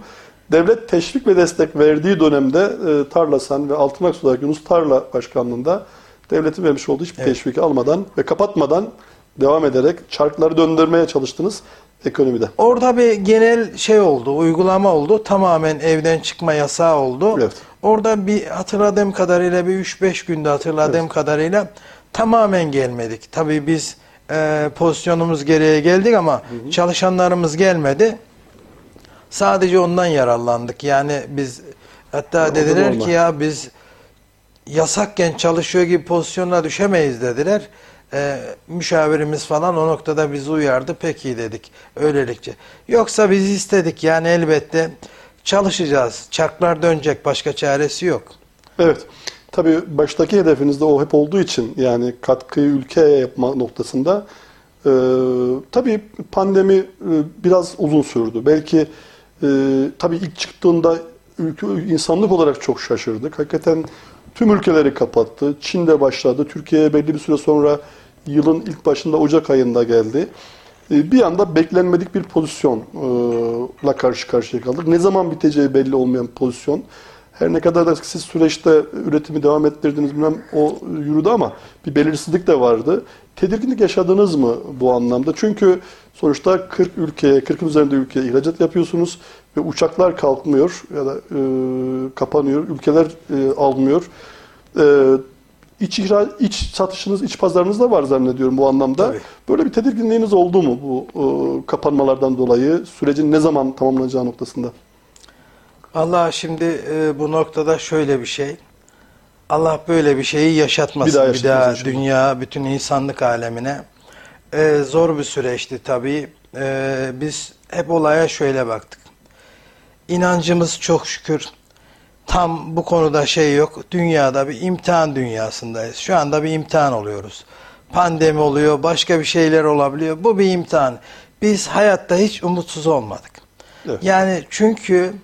Devlet teşvik ve destek verdiği dönemde e, Tarlasan ve Altınaksu olarak Yunus Tarla Başkanlığı'nda devletin vermiş olduğu hiçbir Evet. teşviki almadan ve kapatmadan devam ederek çarkları döndürmeye çalıştınız ekonomide. Orada bir genel şey oldu, uygulama oldu. Tamamen evden çıkma yasağı oldu. Evet. Orada bir hatırladığım kadarıyla bir 3-5 günde hatırladığım kadarıyla tamamen gelmedik. Tabii biz e, pozisyonumuz gereğe geldik ama çalışanlarımız gelmedi. Sadece ondan yararlandık. Yani biz hatta da dediler ki ya biz yasakken çalışıyor gibi pozisyona düşemeyiz dediler. Ee, müşavirimiz falan o noktada bizi uyardı. Peki dedik öylelikçe. Yoksa biz istedik yani elbette çalışacağız. Çarklar dönecek başka çaresi yok. Evet. Tabii baştaki hedefiniz de o hep olduğu için yani katkıyı ülkeye yapma noktasında e, tabii pandemi e, biraz uzun sürdü. Belki e, tabii ilk çıktığında ülke insanlık olarak çok şaşırdık. Hakikaten tüm ülkeleri kapattı. Çin'de başladı. Türkiye'ye belli bir süre sonra yılın ilk başında Ocak ayında geldi. E, bir anda beklenmedik bir pozisyonla karşı karşıya kaldık. Ne zaman biteceği belli olmayan pozisyon. Her ne kadar da siz süreçte üretimi devam ettirdiniz bilmem o yürüdü ama bir belirsizlik de vardı. Tedirginlik yaşadınız mı bu anlamda? Çünkü sonuçta 40 ülkeye, 40'ın üzerinde ülkeye ihracat yapıyorsunuz ve uçaklar kalkmıyor ya da e, kapanıyor, ülkeler e, almıyor. E, iç, ihra, iç satışınız, iç pazarınız da var zannediyorum bu anlamda. Tabii. Böyle bir tedirginliğiniz oldu mu bu e, kapanmalardan dolayı? Sürecin ne zaman tamamlanacağı noktasında? Allah şimdi e, bu noktada şöyle bir şey. Allah böyle bir şeyi yaşatmasın. Bir daha Bir daha, inşallah. dünya, bütün insanlık alemine. E, zor bir süreçti tabii. E, biz hep olaya şöyle baktık. İnancımız çok şükür tam bu konuda şey yok. Dünyada bir imtihan dünyasındayız. Şu anda bir imtihan oluyoruz. Pandemi oluyor, başka bir şeyler olabiliyor. Bu bir imtihan. Biz hayatta hiç umutsuz olmadık. Evet. Yani çünkü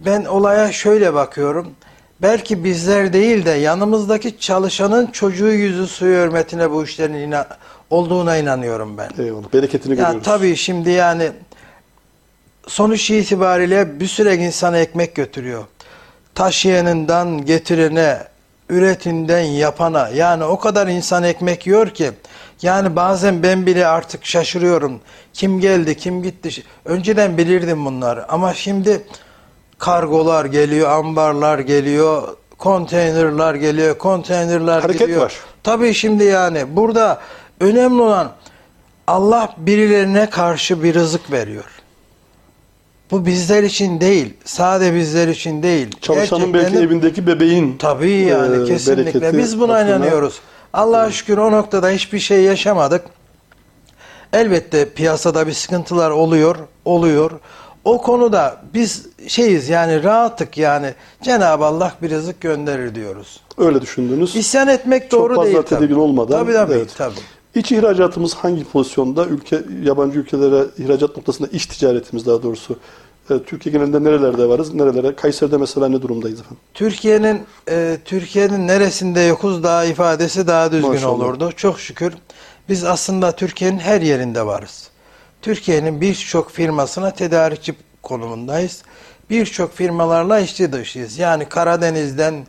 ben olaya şöyle bakıyorum. Belki bizler değil de yanımızdaki çalışanın çocuğu yüzü suyu hürmetine bu işlerin ina- olduğuna inanıyorum ben. Eyvallah. Bereketini Ya görüyoruz. tabii şimdi yani sonuç itibariyle bir süre insana ekmek götürüyor. Taşıyanından getirene, üretinden yapana yani o kadar insan ekmek yiyor ki yani bazen ben bile artık şaşırıyorum. Kim geldi, kim gitti. Önceden bilirdim bunları ama şimdi kargolar geliyor, ambarlar geliyor, konteynerlar geliyor, konteynerlar Hareket var. Tabii şimdi yani burada önemli olan Allah birilerine karşı bir rızık veriyor. Bu bizler için değil, sade bizler için değil. Çalışanın belki de- evindeki bebeğin Tabii yani e, kesinlikle. bereketi, Biz buna hatırına- inanıyoruz. Allah'a şükür o noktada hiçbir şey yaşamadık. Elbette piyasada bir sıkıntılar oluyor, oluyor. O konuda biz şeyiz yani rahattık yani Cenab-ı Allah bir rızık gönderir diyoruz. Öyle düşündünüz. İsyan etmek Çok doğru fazla değil tabii. olmadan, Tabii tabii. evet. tabii. İç ihracatımız hangi pozisyonda? Ülke yabancı ülkelere ihracat noktasında iç ticaretimiz daha doğrusu. E, Türkiye genelinde nerelerde varız? Nerelere? Kayseri'de mesela ne durumdayız efendim? Türkiye'nin e, Türkiye'nin neresinde yokuz daha ifadesi daha düzgün Maşallah. olurdu. Çok şükür biz aslında Türkiye'nin her yerinde varız. Türkiye'nin birçok firmasına tedarikçi konumundayız. Birçok firmalarla içli dışıyız. Yani Karadeniz'den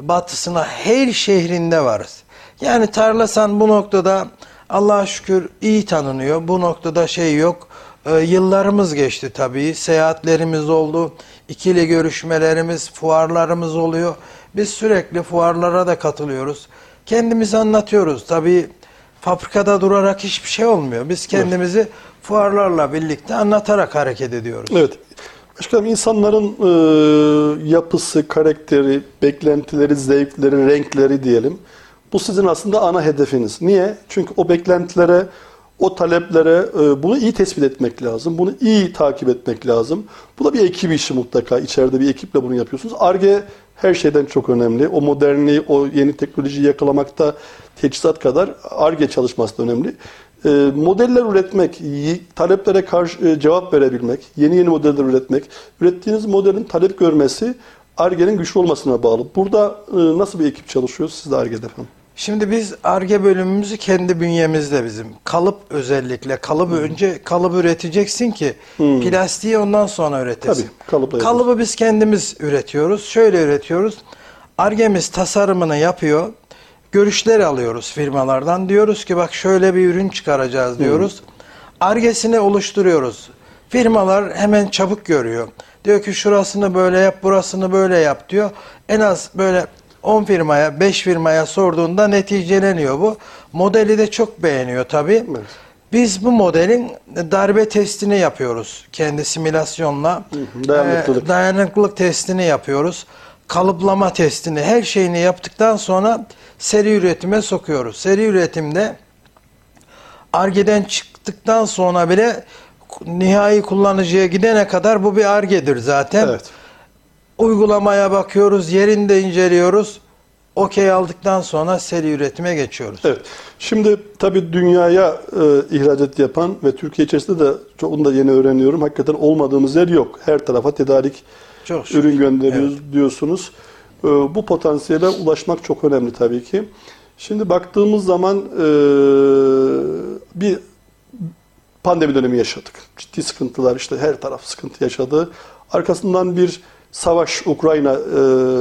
batısına her şehrinde varız. Yani Tarlasan bu noktada Allah'a şükür iyi tanınıyor. Bu noktada şey yok. Ee, yıllarımız geçti tabii. Seyahatlerimiz oldu. ikili görüşmelerimiz, fuarlarımız oluyor. Biz sürekli fuarlara da katılıyoruz. Kendimizi anlatıyoruz. Tabii fabrikada durarak hiçbir şey olmuyor. Biz kendimizi fuarlarla birlikte anlatarak hareket ediyoruz. Evet. Başkanım insanların e, yapısı, karakteri, beklentileri, zevkleri, renkleri diyelim. Bu sizin aslında ana hedefiniz. Niye? Çünkü o beklentilere, o taleplere e, bunu iyi tespit etmek lazım. Bunu iyi takip etmek lazım. Bu da bir ekip işi mutlaka. İçeride bir ekiple bunu yapıyorsunuz. ARGE her şeyden çok önemli. O modernliği, o yeni teknolojiyi yakalamakta teçhizat kadar ARGE çalışması da önemli. E, modeller üretmek, taleplere karşı e, cevap verebilmek, yeni yeni modeller üretmek, ürettiğiniz modelin talep görmesi ARGE'nin güçlü olmasına bağlı. Burada e, nasıl bir ekip çalışıyor siz de ARGE'de efendim? Şimdi biz ARGE bölümümüzü kendi bünyemizde bizim. Kalıp özellikle. Kalıbı önce kalıbı üreteceksin ki plastiği ondan sonra üretesin. Tabii, kalıpla Kalıbı biz kendimiz üretiyoruz. Şöyle üretiyoruz. ARGE'miz tasarımını yapıyor. Görüşler alıyoruz firmalardan. Diyoruz ki bak şöyle bir ürün çıkaracağız diyoruz. ARGE'sini oluşturuyoruz. Firmalar hemen çabuk görüyor. Diyor ki şurasını böyle yap, burasını böyle yap diyor. En az böyle 10 firmaya, 5 firmaya sorduğunda neticeleniyor bu. Modeli de çok beğeniyor tabii. Evet. Biz bu modelin darbe testini yapıyoruz. Kendi simülasyonla. dayanıklılık. Ee, dayanıklılık testini yapıyoruz. Kalıplama testini, her şeyini yaptıktan sonra seri üretime sokuyoruz. Seri üretimde Arge'den çıktıktan sonra bile nihai kullanıcıya gidene kadar bu bir Arge'dir zaten. Evet. Uygulamaya bakıyoruz, yerinde inceliyoruz. Okey aldıktan sonra seri üretime geçiyoruz. Evet. Şimdi tabii dünyaya e, ihracat yapan ve Türkiye içerisinde de çoğunu da yeni öğreniyorum. Hakikaten olmadığımız yer yok. Her tarafa tedarik Çok şükür. ürün gönderiyoruz diyorsunuz. E, bu potansiyele ulaşmak çok önemli tabii ki. Şimdi baktığımız zaman e, bir pandemi dönemi yaşadık. Ciddi sıkıntılar işte her taraf sıkıntı yaşadı. Arkasından bir savaş Ukrayna e,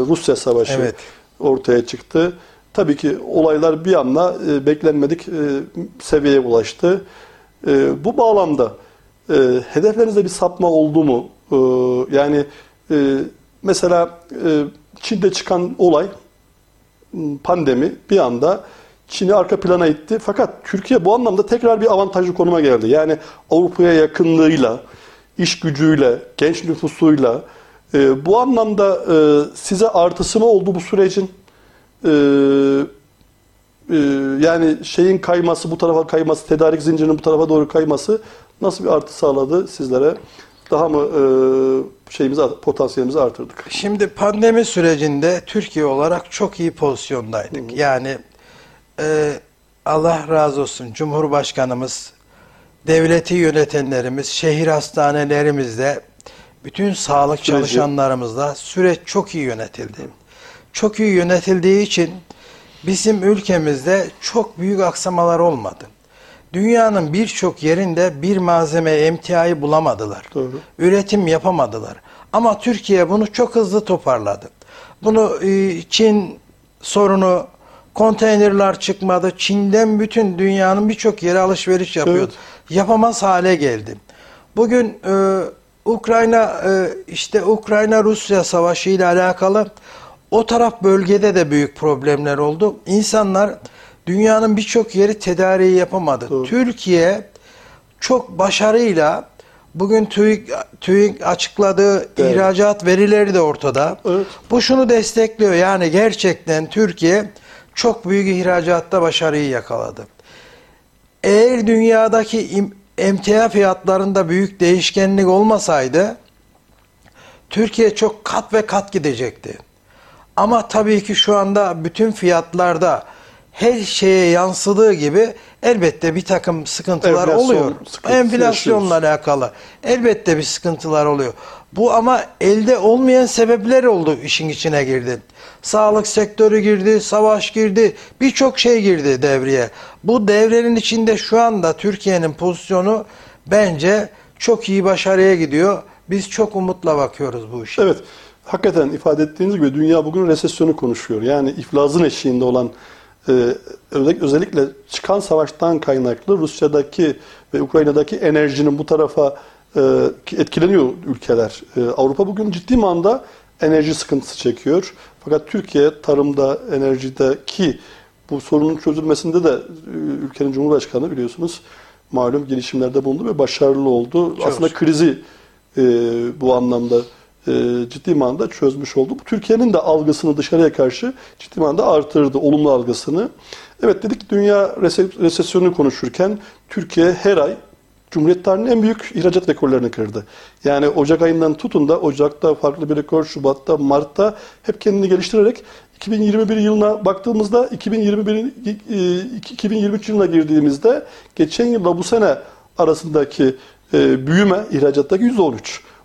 Rusya savaşı Evet. ortaya çıktı. Tabii ki olaylar bir anda e, beklenmedik e, seviyeye ulaştı. E, bu bağlamda e, hedeflerinizde bir sapma oldu mu? E, yani e, mesela e, Çin'de çıkan olay pandemi bir anda Çin'i arka plana itti. Fakat Türkiye bu anlamda tekrar bir avantajlı konuma geldi. Yani Avrupa'ya yakınlığıyla, iş gücüyle, genç nüfusuyla e, bu anlamda e, size artısı mı oldu bu sürecin? E, e, yani şeyin kayması, bu tarafa kayması, tedarik zincirinin bu tarafa doğru kayması nasıl bir artı sağladı sizlere? Daha mı e, şeyimizi, potansiyelimizi artırdık? Şimdi pandemi sürecinde Türkiye olarak çok iyi pozisyondaydık. Yani e, Allah razı olsun Cumhurbaşkanımız, devleti yönetenlerimiz, şehir hastanelerimizde, bütün sağlık Süreci- çalışanlarımızla süreç çok iyi yönetildi. Çok iyi yönetildiği için bizim ülkemizde çok büyük aksamalar olmadı. Dünyanın birçok yerinde bir malzeme emtiayı bulamadılar. Doğru. Üretim yapamadılar. Ama Türkiye bunu çok hızlı toparladı. Bunu e, Çin sorunu konteynerler çıkmadı. Çin'den bütün dünyanın birçok yere alışveriş yapıyordu. Yapamaz hale geldi. Bugün e, Ukrayna e, işte Ukrayna Rusya savaşı ile alakalı o taraf bölgede de büyük problemler oldu. İnsanlar dünyanın birçok yeri tedariği yapamadı. Doğru. Türkiye çok başarıyla bugün TÜİK, TÜİK açıkladığı Evet. ihracat verileri de ortada. Evet. Bu şunu destekliyor. Yani gerçekten Türkiye çok büyük ihracatta başarıyı yakaladı. Eğer dünyadaki emtia fiyatlarında büyük değişkenlik olmasaydı Türkiye çok kat ve kat gidecekti. Ama tabii ki şu anda bütün fiyatlarda her şeye yansıdığı gibi elbette bir takım sıkıntılar Enflasyon oluyor. sıkıntısı Enflasyonla alakalı elbette bir sıkıntılar oluyor. Bu ama elde olmayan sebepler oldu işin içine girdi. Sağlık sektörü girdi, savaş girdi, birçok şey girdi devreye. Bu devrenin içinde şu anda Türkiye'nin pozisyonu bence çok iyi başarıya gidiyor. Biz çok umutla bakıyoruz bu işe. Evet. Hakikaten ifade ettiğiniz gibi dünya bugün resesyonu konuşuyor. Yani iflasın eşiğinde olan e, özellikle, çıkan savaştan kaynaklı Rusya'daki ve Ukrayna'daki enerjinin bu tarafa etkileniyor ülkeler. E, Avrupa bugün ciddi manada enerji sıkıntısı çekiyor. Fakat Türkiye tarımda, enerjideki bu sorunun çözülmesinde de e, ülkenin Cumhurbaşkanı biliyorsunuz malum girişimlerde bulundu ve başarılı oldu. Çok Aslında krizi e, bu anlamda e, ciddi manada çözmüş oldu. Bu Türkiye'nin de algısını dışarıya karşı ciddi manada artırdı, olumlu algısını. Evet dedik dünya rese- resesyonunu konuşurken Türkiye her ay Cumhuriyet tarihinin en büyük ihracat rekorlarını kırdı. Yani Ocak ayından tutun da Ocak'ta farklı bir rekor, Şubat'ta, Mart'ta hep kendini geliştirerek 2021 yılına baktığımızda 2021 e, 2023 yılına girdiğimizde geçen yılla bu sene arasındaki e, büyüme ihracattaki %13.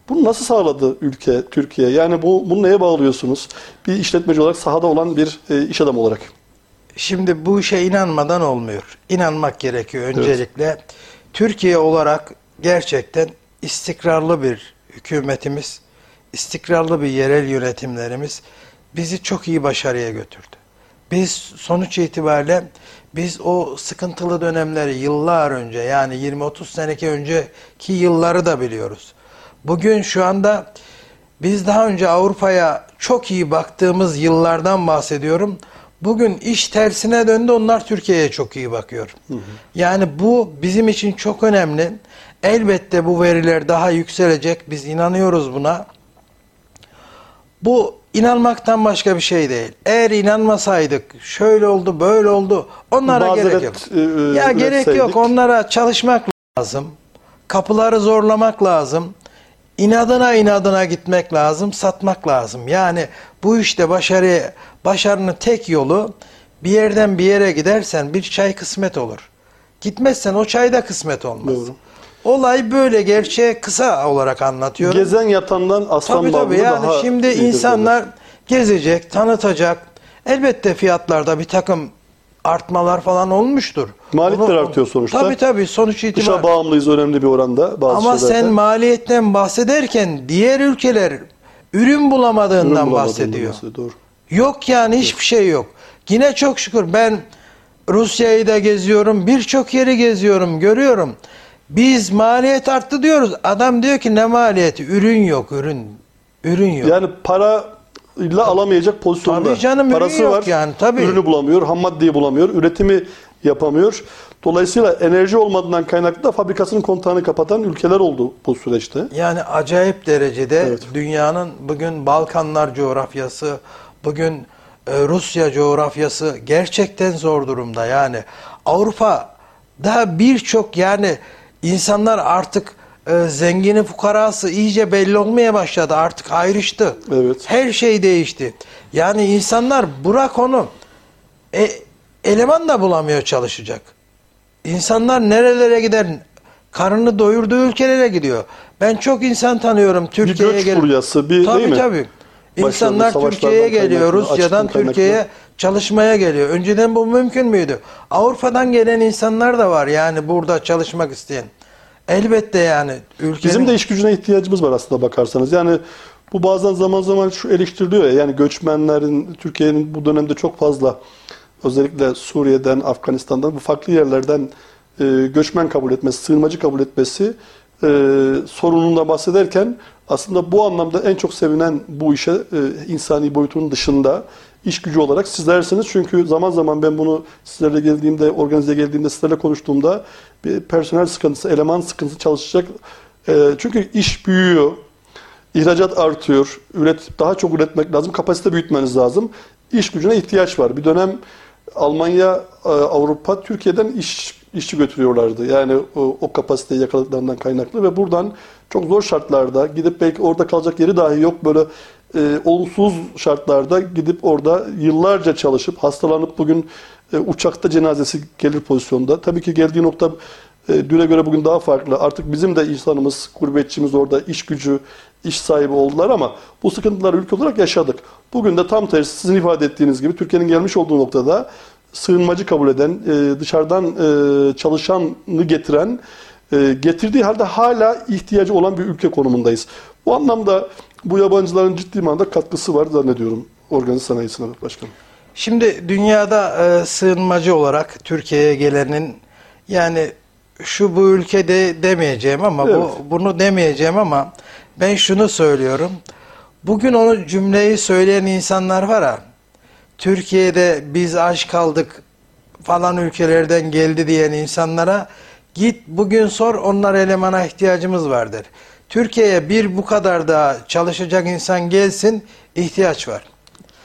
Bunu nasıl sağladı ülke, Türkiye? Yani bu, bunu neye bağlıyorsunuz? Bir işletmeci olarak, sahada olan bir e, iş adamı olarak. Şimdi bu işe inanmadan olmuyor. İnanmak gerekiyor öncelikle. Türkiye olarak gerçekten istikrarlı bir hükümetimiz, istikrarlı bir yerel yönetimlerimiz bizi çok iyi başarıya götürdü. Biz sonuç itibariyle biz o sıkıntılı dönemleri yıllar önce yani 20-30 seneki önceki yılları da biliyoruz. Bugün şu anda biz daha önce Avrupa'ya çok iyi baktığımız yıllardan bahsediyorum. Bugün iş tersine döndü onlar Türkiye'ye çok iyi bakıyor. Yani bu bizim için çok önemli. Elbette bu veriler daha yükselecek. Biz inanıyoruz buna. Bu inanmaktan başka bir şey değil. Eğer inanmasaydık şöyle oldu böyle oldu onlara Mazeret, gerek yok. e, e, ya gerek yok onlara çalışmak lazım. Kapıları zorlamak lazım. İnadına inadına gitmek lazım, satmak lazım. Yani bu işte başarı başarının tek yolu bir yerden bir yere gidersen bir çay kısmet olur. Gitmezsen o çay da kısmet olmaz. Doğru. Olay böyle gerçeği kısa olarak anlatıyorum. Gezen yatandan aslan Tabii tabii yani daha şimdi insanlar gezecek, tanıtacak. Elbette fiyatlarda bir takım artmalar falan olmuştur. Maliyetler Onu- artıyor sonuçta. Tabii tabii sonuç Dışa itibariyle. bağımlıyız önemli bir oranda bazı Ama şeylerde. sen maliyetten bahsederken diğer ülkeler ürün bulamadığından Ürün bulamadığından bahsediyor. bahsediyor, Doğru. Yok yani hiçbir şey yok. Yine çok şükür ben Rusya'yı da geziyorum, birçok yeri geziyorum, görüyorum. Biz maliyet arttı diyoruz. Adam diyor ki ne maliyeti? Ürün yok, ürün. Ürün yok. Yani para ile alamayacak pozisyonda. Tabii canım, Parası yok var. yani, tabii. Ürünü bulamıyor, ham maddeyi bulamıyor, üretimi yapamıyor. Dolayısıyla enerji olmadığından kaynaklı da fabrikasının kontağını kapatan ülkeler oldu bu süreçte. Yani acayip derecede Evet. dünyanın bugün Balkanlar coğrafyası, bugün e, Rusya coğrafyası gerçekten zor durumda. Yani Avrupa'da birçok yani insanlar artık e, zengini fukarası iyice belli olmaya başladı. Artık ayrıştı. Evet. Her şey değişti. Yani insanlar bırak onu e, eleman da bulamıyor çalışacak. İnsanlar nerelere gider? Karnını doyurduğu ülkelere gidiyor. Ben çok insan tanıyorum Türkiye'ye göç gelip. furyası, bir- tabii, değil mi? Tabii. İnsanlar Türkiye'ye geliyor, Rusya'dan Türkiye'ye çalışmaya geliyor. Önceden bu mümkün müydü? Avrupa'dan gelen insanlar da var yani burada çalışmak isteyen. Elbette yani ülkenin Bizim de iş gücüne ihtiyacımız var aslında bakarsanız. Yani bu bazen zaman zaman şu eleştiriliyor ya yani göçmenlerin Türkiye'nin bu dönemde çok fazla özellikle Suriye'den, Afganistan'dan bu farklı yerlerden e, göçmen kabul etmesi, sığınmacı kabul etmesi e, sorununda bahsederken aslında bu anlamda en çok sevinen bu işe e, insani boyutunun dışında iş gücü olarak sizlersiniz. Çünkü zaman zaman ben bunu sizlerle geldiğimde, organize geldiğimde, sizlerle konuştuğumda bir personel sıkıntısı, eleman sıkıntısı çalışacak. E, çünkü iş büyüyor, ihracat artıyor, üret daha çok üretmek lazım, kapasite büyütmeniz lazım. İş gücüne ihtiyaç var. Bir dönem Almanya, e, Avrupa Türkiye'den iş işçi götürüyorlardı. Yani o, o kapasiteyi yakaladıklarından kaynaklı ve buradan çok zor şartlarda gidip belki orada kalacak yeri dahi yok böyle e, olumsuz şartlarda gidip orada yıllarca çalışıp hastalanıp bugün e, uçakta cenazesi gelir pozisyonda. Tabii ki geldiği nokta e, düne göre bugün daha farklı. Artık bizim de insanımız, gurbetçimiz orada iş gücü, iş sahibi oldular ama bu sıkıntıları ülke olarak yaşadık. Bugün de tam tersi sizin ifade ettiğiniz gibi Türkiye'nin gelmiş olduğu noktada sığınmacı kabul eden, e, dışarıdan e, çalışanı getiren, e, getirdiği halde hala ihtiyacı olan bir ülke konumundayız. Bu anlamda bu yabancıların ciddi manada katkısı var zannediyorum organize sanayisine başkanım. Şimdi dünyada e, sığınmacı olarak Türkiye'ye gelenin yani şu bu ülkede demeyeceğim ama Evet. bu bunu demeyeceğim ama ben şunu söylüyorum. Bugün onu cümleyi söyleyen insanlar var ha. Türkiye'de biz aç kaldık falan ülkelerden geldi diyen insanlara git bugün sor onlar elemana ihtiyacımız vardır. Türkiye'ye bir bu kadar daha çalışacak insan gelsin ihtiyaç var.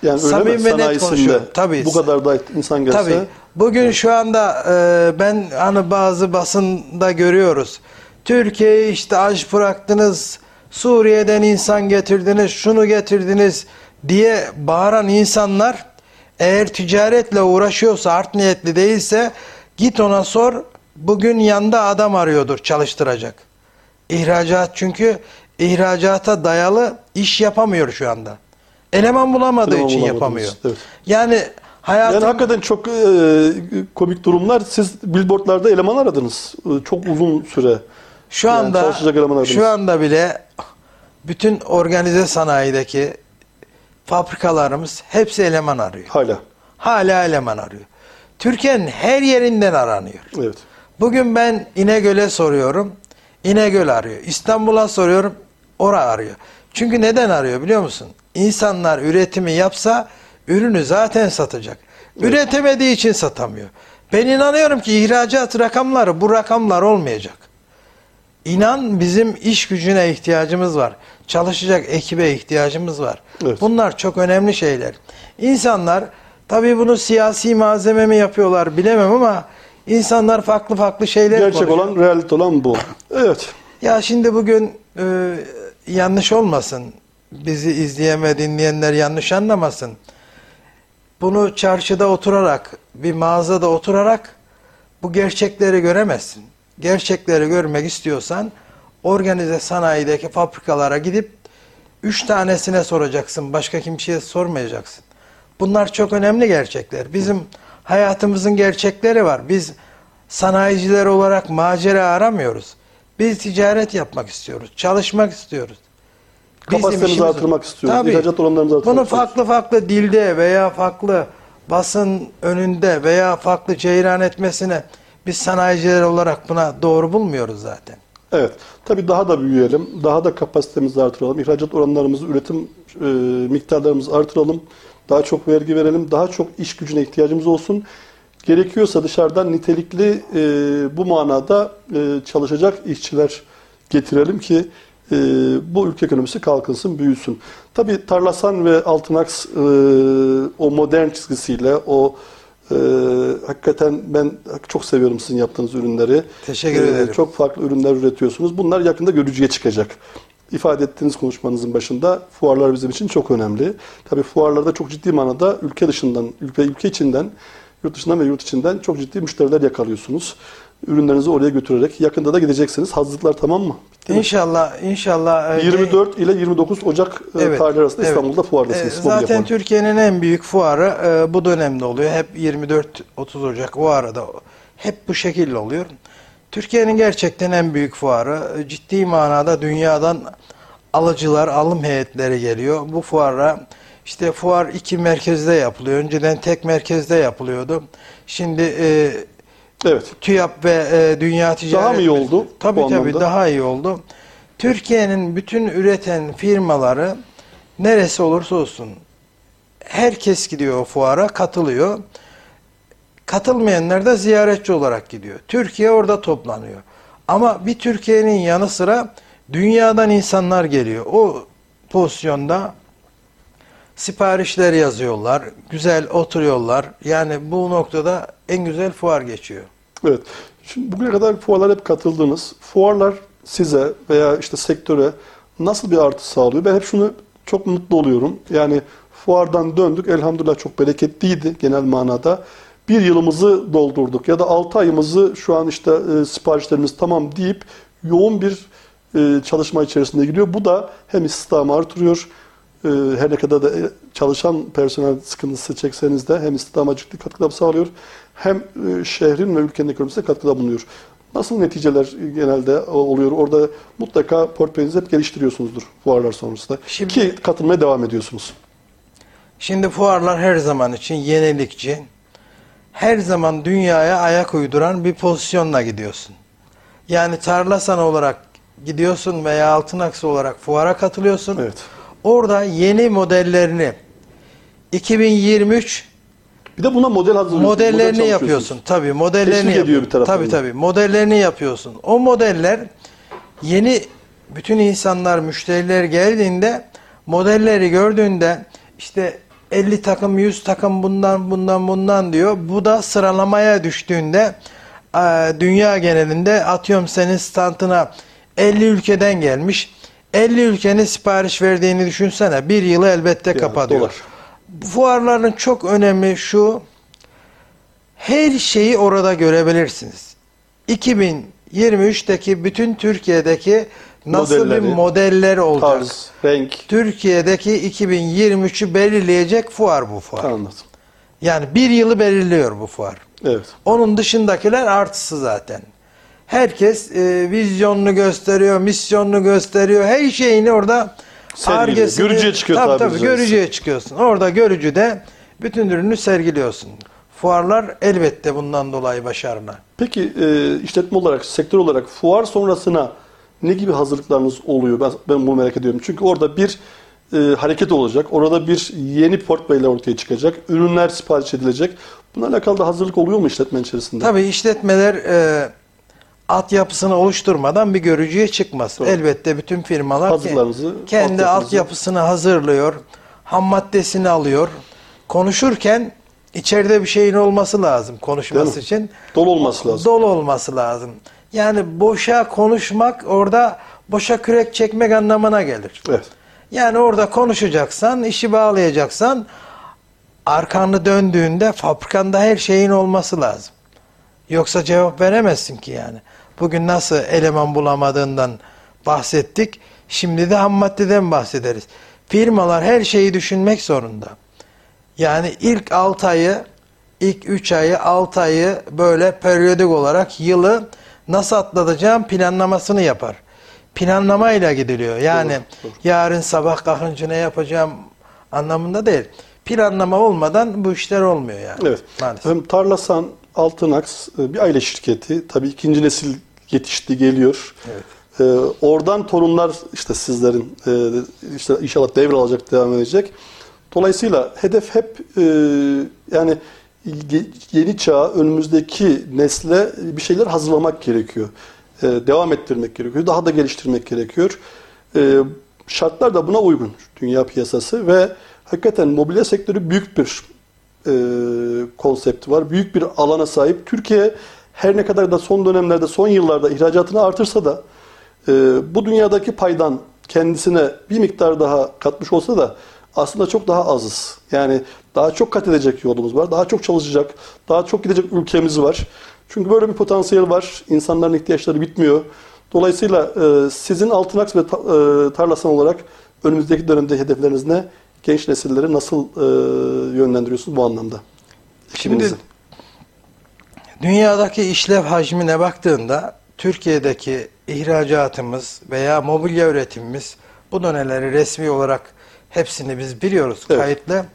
Yani mi? ve net konuşuyorum. Tabii. bu kadar da insan gelse. Tabii. Bugün şu anda e, ben hani bazı basında görüyoruz. Türkiye'yi işte aç bıraktınız, Suriye'den insan getirdiniz, şunu getirdiniz diye bağıran insanlar eğer ticaretle uğraşıyorsa, art niyetli değilse git ona sor. Bugün yanda adam arıyordur çalıştıracak. İhracat çünkü ihracata dayalı iş yapamıyor şu anda. Eleman bulamadığı Eleman için yapamıyor. evet. Yani hayatın Yani hakikaten çok e, komik durumlar. Siz billboardlarda eleman aradınız. E, çok uzun süre. Şu Yani anda aradınız. şu anda bile bütün organize sanayideki fabrikalarımız hepsi eleman arıyor. Hala. Hala eleman arıyor. Türkiye'nin her yerinden aranıyor. Evet. Bugün ben İnegöl'e soruyorum. İnegöl arıyor. İstanbul'a soruyorum. Ora arıyor. Çünkü neden arıyor biliyor musun? İnsanlar üretimi yapsa ürünü zaten satacak. Üretemediği için satamıyor. Ben inanıyorum ki ihracat rakamları bu rakamlar olmayacak. İnan bizim iş gücüne ihtiyacımız var. Çalışacak ekibe ihtiyacımız var. Evet. Bunlar çok önemli şeyler. İnsanlar tabii bunu siyasi malzeme mi yapıyorlar bilemem ama insanlar farklı farklı şeyler Gerçek konuşuyor. olan, realite olan bu. Evet. Ya şimdi bugün e, yanlış olmasın. Bizi izleyeme dinleyenler yanlış anlamasın. Bunu çarşıda oturarak, bir mağazada oturarak bu gerçekleri göremezsin. Gerçekleri görmek istiyorsan organize sanayideki fabrikalara gidip üç tanesine soracaksın. Başka kimseye sormayacaksın. Bunlar çok önemli gerçekler. Bizim hayatımızın gerçekleri var. Biz sanayiciler olarak macera aramıyoruz. Biz ticaret yapmak istiyoruz. Çalışmak istiyoruz. Kapasitemizi işimiz o. artırmak istiyoruz. Tabii. İhracat oranlarımızı artırmak Bunu istiyoruz. farklı farklı dilde veya farklı basın önünde veya farklı ceyran etmesine biz sanayiciler olarak buna doğru bulmuyoruz zaten. Evet. Tabii daha da büyüyelim. Daha da kapasitemizi artıralım. İhracat oranlarımızı, üretim e, miktarlarımızı artıralım. Daha çok vergi verelim. Daha çok iş gücüne ihtiyacımız olsun. Gerekiyorsa dışarıdan nitelikli e, bu manada e, çalışacak işçiler getirelim ki e, bu ülke ekonomisi kalkınsın, büyüsün. Tabii Tarlasan ve Altınaks e, o modern çizgisiyle, o e, hakikaten ben çok seviyorum sizin yaptığınız ürünleri. Teşekkür E, ederim. Çok farklı ürünler üretiyorsunuz. Bunlar yakında görücüye çıkacak. İfade ettiğiniz konuşmanızın başında fuarlar bizim için çok önemli. Tabii fuarlarda çok ciddi manada ülke dışından, ülke, ülke içinden, yurt dışından ve yurt içinden çok ciddi müşteriler yakalıyorsunuz. Ürünlerinizi oraya götürerek yakında da gideceksiniz. Hazırlıklar tamam mı? Bitti mi? İnşallah, inşallah. e, 24 ile 29 Ocak e, Evet, tarihleri arasında evet. İstanbul'da fuardasınız. E, zaten. Türkiye'nin en büyük fuarı e, bu dönemde oluyor. Hep 24-30 Ocak o arada hep bu şekilde oluyor. Türkiye'nin gerçekten en büyük fuarı. E, Ciddi manada dünyadan alıcılar, alım heyetleri geliyor. Bu fuara işte fuar iki merkezde yapılıyor. Önceden tek merkezde yapılıyordu. Şimdi e, Evet. TÜYAP ve e, Dünya Ticaret... Daha mı iyi oldu Tabii tabii anlamda? daha iyi oldu. Türkiye'nin bütün üreten firmaları neresi olursa olsun herkes gidiyor o fuara, katılıyor. Katılmayanlar da ziyaretçi olarak gidiyor. Türkiye orada toplanıyor. Ama bir Türkiye'nin yanı sıra dünyadan insanlar geliyor. O pozisyonda siparişler yazıyorlar, güzel oturuyorlar. Yani bu noktada en güzel fuar geçiyor. Evet. Şimdi bugüne kadar fuarlara hep katıldınız. Fuarlar size veya işte sektöre nasıl bir artı sağlıyor? Ben hep şunu çok mutlu oluyorum. Yani fuardan döndük. Elhamdülillah çok bereketliydi genel manada. Bir yılımızı doldurduk ya da altı ayımızı şu an işte e, siparişlerimiz tamam deyip yoğun bir e, çalışma içerisinde gidiyor. Bu da hem istihdamı artırıyor, e, her ne kadar da e, çalışan personel sıkıntısı çekseniz de hem istihdama ciddi katkıda sağlıyor hem e, şehrin ve ülkenin ekonomisine katkıda bulunuyor. Nasıl neticeler genelde oluyor? Orada mutlaka portföyünüzü hep geliştiriyorsunuzdur fuarlar sonrasında. Şimdi- Ki katılmaya devam ediyorsunuz. Şimdi fuarlar her zaman için yenilikçi. Her zaman dünyaya ayak uyduran bir pozisyonla gidiyorsun. Yani tarlasan olarak gidiyorsun veya altın aksı olarak fuara katılıyorsun. Evet. Orada yeni modellerini 2023 Bir de buna model hazırlıyorsunuz. model modellerini çalışıyorsunuz. yapıyorsun. Tabii modellerini Teşvik ediyor bir taraftan Tabii tabii modellerini yapıyorsun. O modeller yeni bütün insanlar müşteriler geldiğinde modelleri gördüğünde işte 50 takım 100 takım bundan bundan bundan diyor. Bu da sıralamaya düştüğünde dünya genelinde atıyorum senin standına 50 ülkeden gelmiş. 50 ülkenin sipariş verdiğini düşünsene. Bir yılı elbette Yani kapatıyor. dolar. Fuarların çok önemi şu. Her şeyi orada görebilirsiniz. 2023'teki bütün Türkiye'deki nasıl Modelleri, bir modeller olacak? Tarz, renk. Türkiye'deki 2023'ü belirleyecek fuar bu fuar. Anladım. Yani bir yılı belirliyor bu fuar. Evet. Onun dışındakiler artısı zaten. Herkes e, vizyonunu gösteriyor, misyonunu gösteriyor. Her şeyini orada Sergiliyor. Görücüye çıkıyor tabii, tabii, caizse. görücüye çıkıyorsun. Orada görücüde bütün ürünü sergiliyorsun. Fuarlar elbette bundan dolayı başarılı. Peki e, işletme olarak, sektör olarak fuar sonrasına ne gibi hazırlıklarınız oluyor? Ben, ben bunu merak ediyorum. Çünkü orada bir e, hareket olacak. Orada bir yeni portföyler ortaya çıkacak. Ürünler sipariş edilecek. Bununla alakalı da hazırlık oluyor mu işletmenin içerisinde? Tabii işletmeler e, altyapısını oluşturmadan bir görücüye çıkmaz. Doğru. Elbette bütün firmalar kendi altyapınızı- altyapısını hazırlıyor. Ham maddesini alıyor. Konuşurken içeride bir şeyin olması lazım konuşması için. Dolu olması lazım. Dolu olması lazım. Yani boşa konuşmak orada boşa kürek çekmek anlamına gelir. Evet. Yani orada konuşacaksan, işi bağlayacaksan arkanı döndüğünde fabrikanda her şeyin olması lazım. Yoksa cevap veremezsin ki yani. Bugün nasıl eleman bulamadığından bahsettik. Şimdi de ham maddeden bahsederiz. Firmalar her şeyi düşünmek zorunda. Yani ilk 6 ayı, ilk 3 ayı, 6 ayı böyle periyodik olarak yılı nasıl atlatacağım planlamasını yapar. planlamayla gidiliyor. Yani Doğru, doğru. yarın sabah kalkınca ne yapacağım anlamında değil. Planlama olmadan bu işler olmuyor yani. Evet. Maalesef. Efendim, Tarlasan Altınaks e, bir aile şirketi. Tabii ikinci nesil yetişti geliyor. Evet. Ee, oradan torunlar işte sizlerin e, işte inşallah devralacak, devam edecek. Dolayısıyla hedef hep e, yani yeni çağa, önümüzdeki nesle bir şeyler hazırlamak gerekiyor. E, devam ettirmek gerekiyor. Daha da geliştirmek gerekiyor. E, şartlar da buna uygun. Dünya piyasası ve hakikaten mobilya sektörü büyük bir e, konsepti var. Büyük bir alana sahip. Türkiye her ne kadar da son dönemlerde, son yıllarda ihracatını artırsa da e, bu dünyadaki paydan kendisine bir miktar daha katmış olsa da aslında çok daha azız. Yani daha çok kat edecek yolumuz var. Daha çok çalışacak, daha çok gidecek ülkemiz var. Çünkü böyle bir potansiyel var. İnsanların ihtiyaçları bitmiyor. Dolayısıyla e, sizin Altınaks ve ta, e, Tarlasan olarak önümüzdeki dönemde hedefleriniz ne? Genç nesilleri nasıl e, yönlendiriyorsunuz bu anlamda? Şimdi. Dünyadaki işlev hacmine baktığında Türkiye'deki ihracatımız veya mobilya üretimimiz bu döneleri resmi olarak hepsini biz biliyoruz Evet. kayıtlı.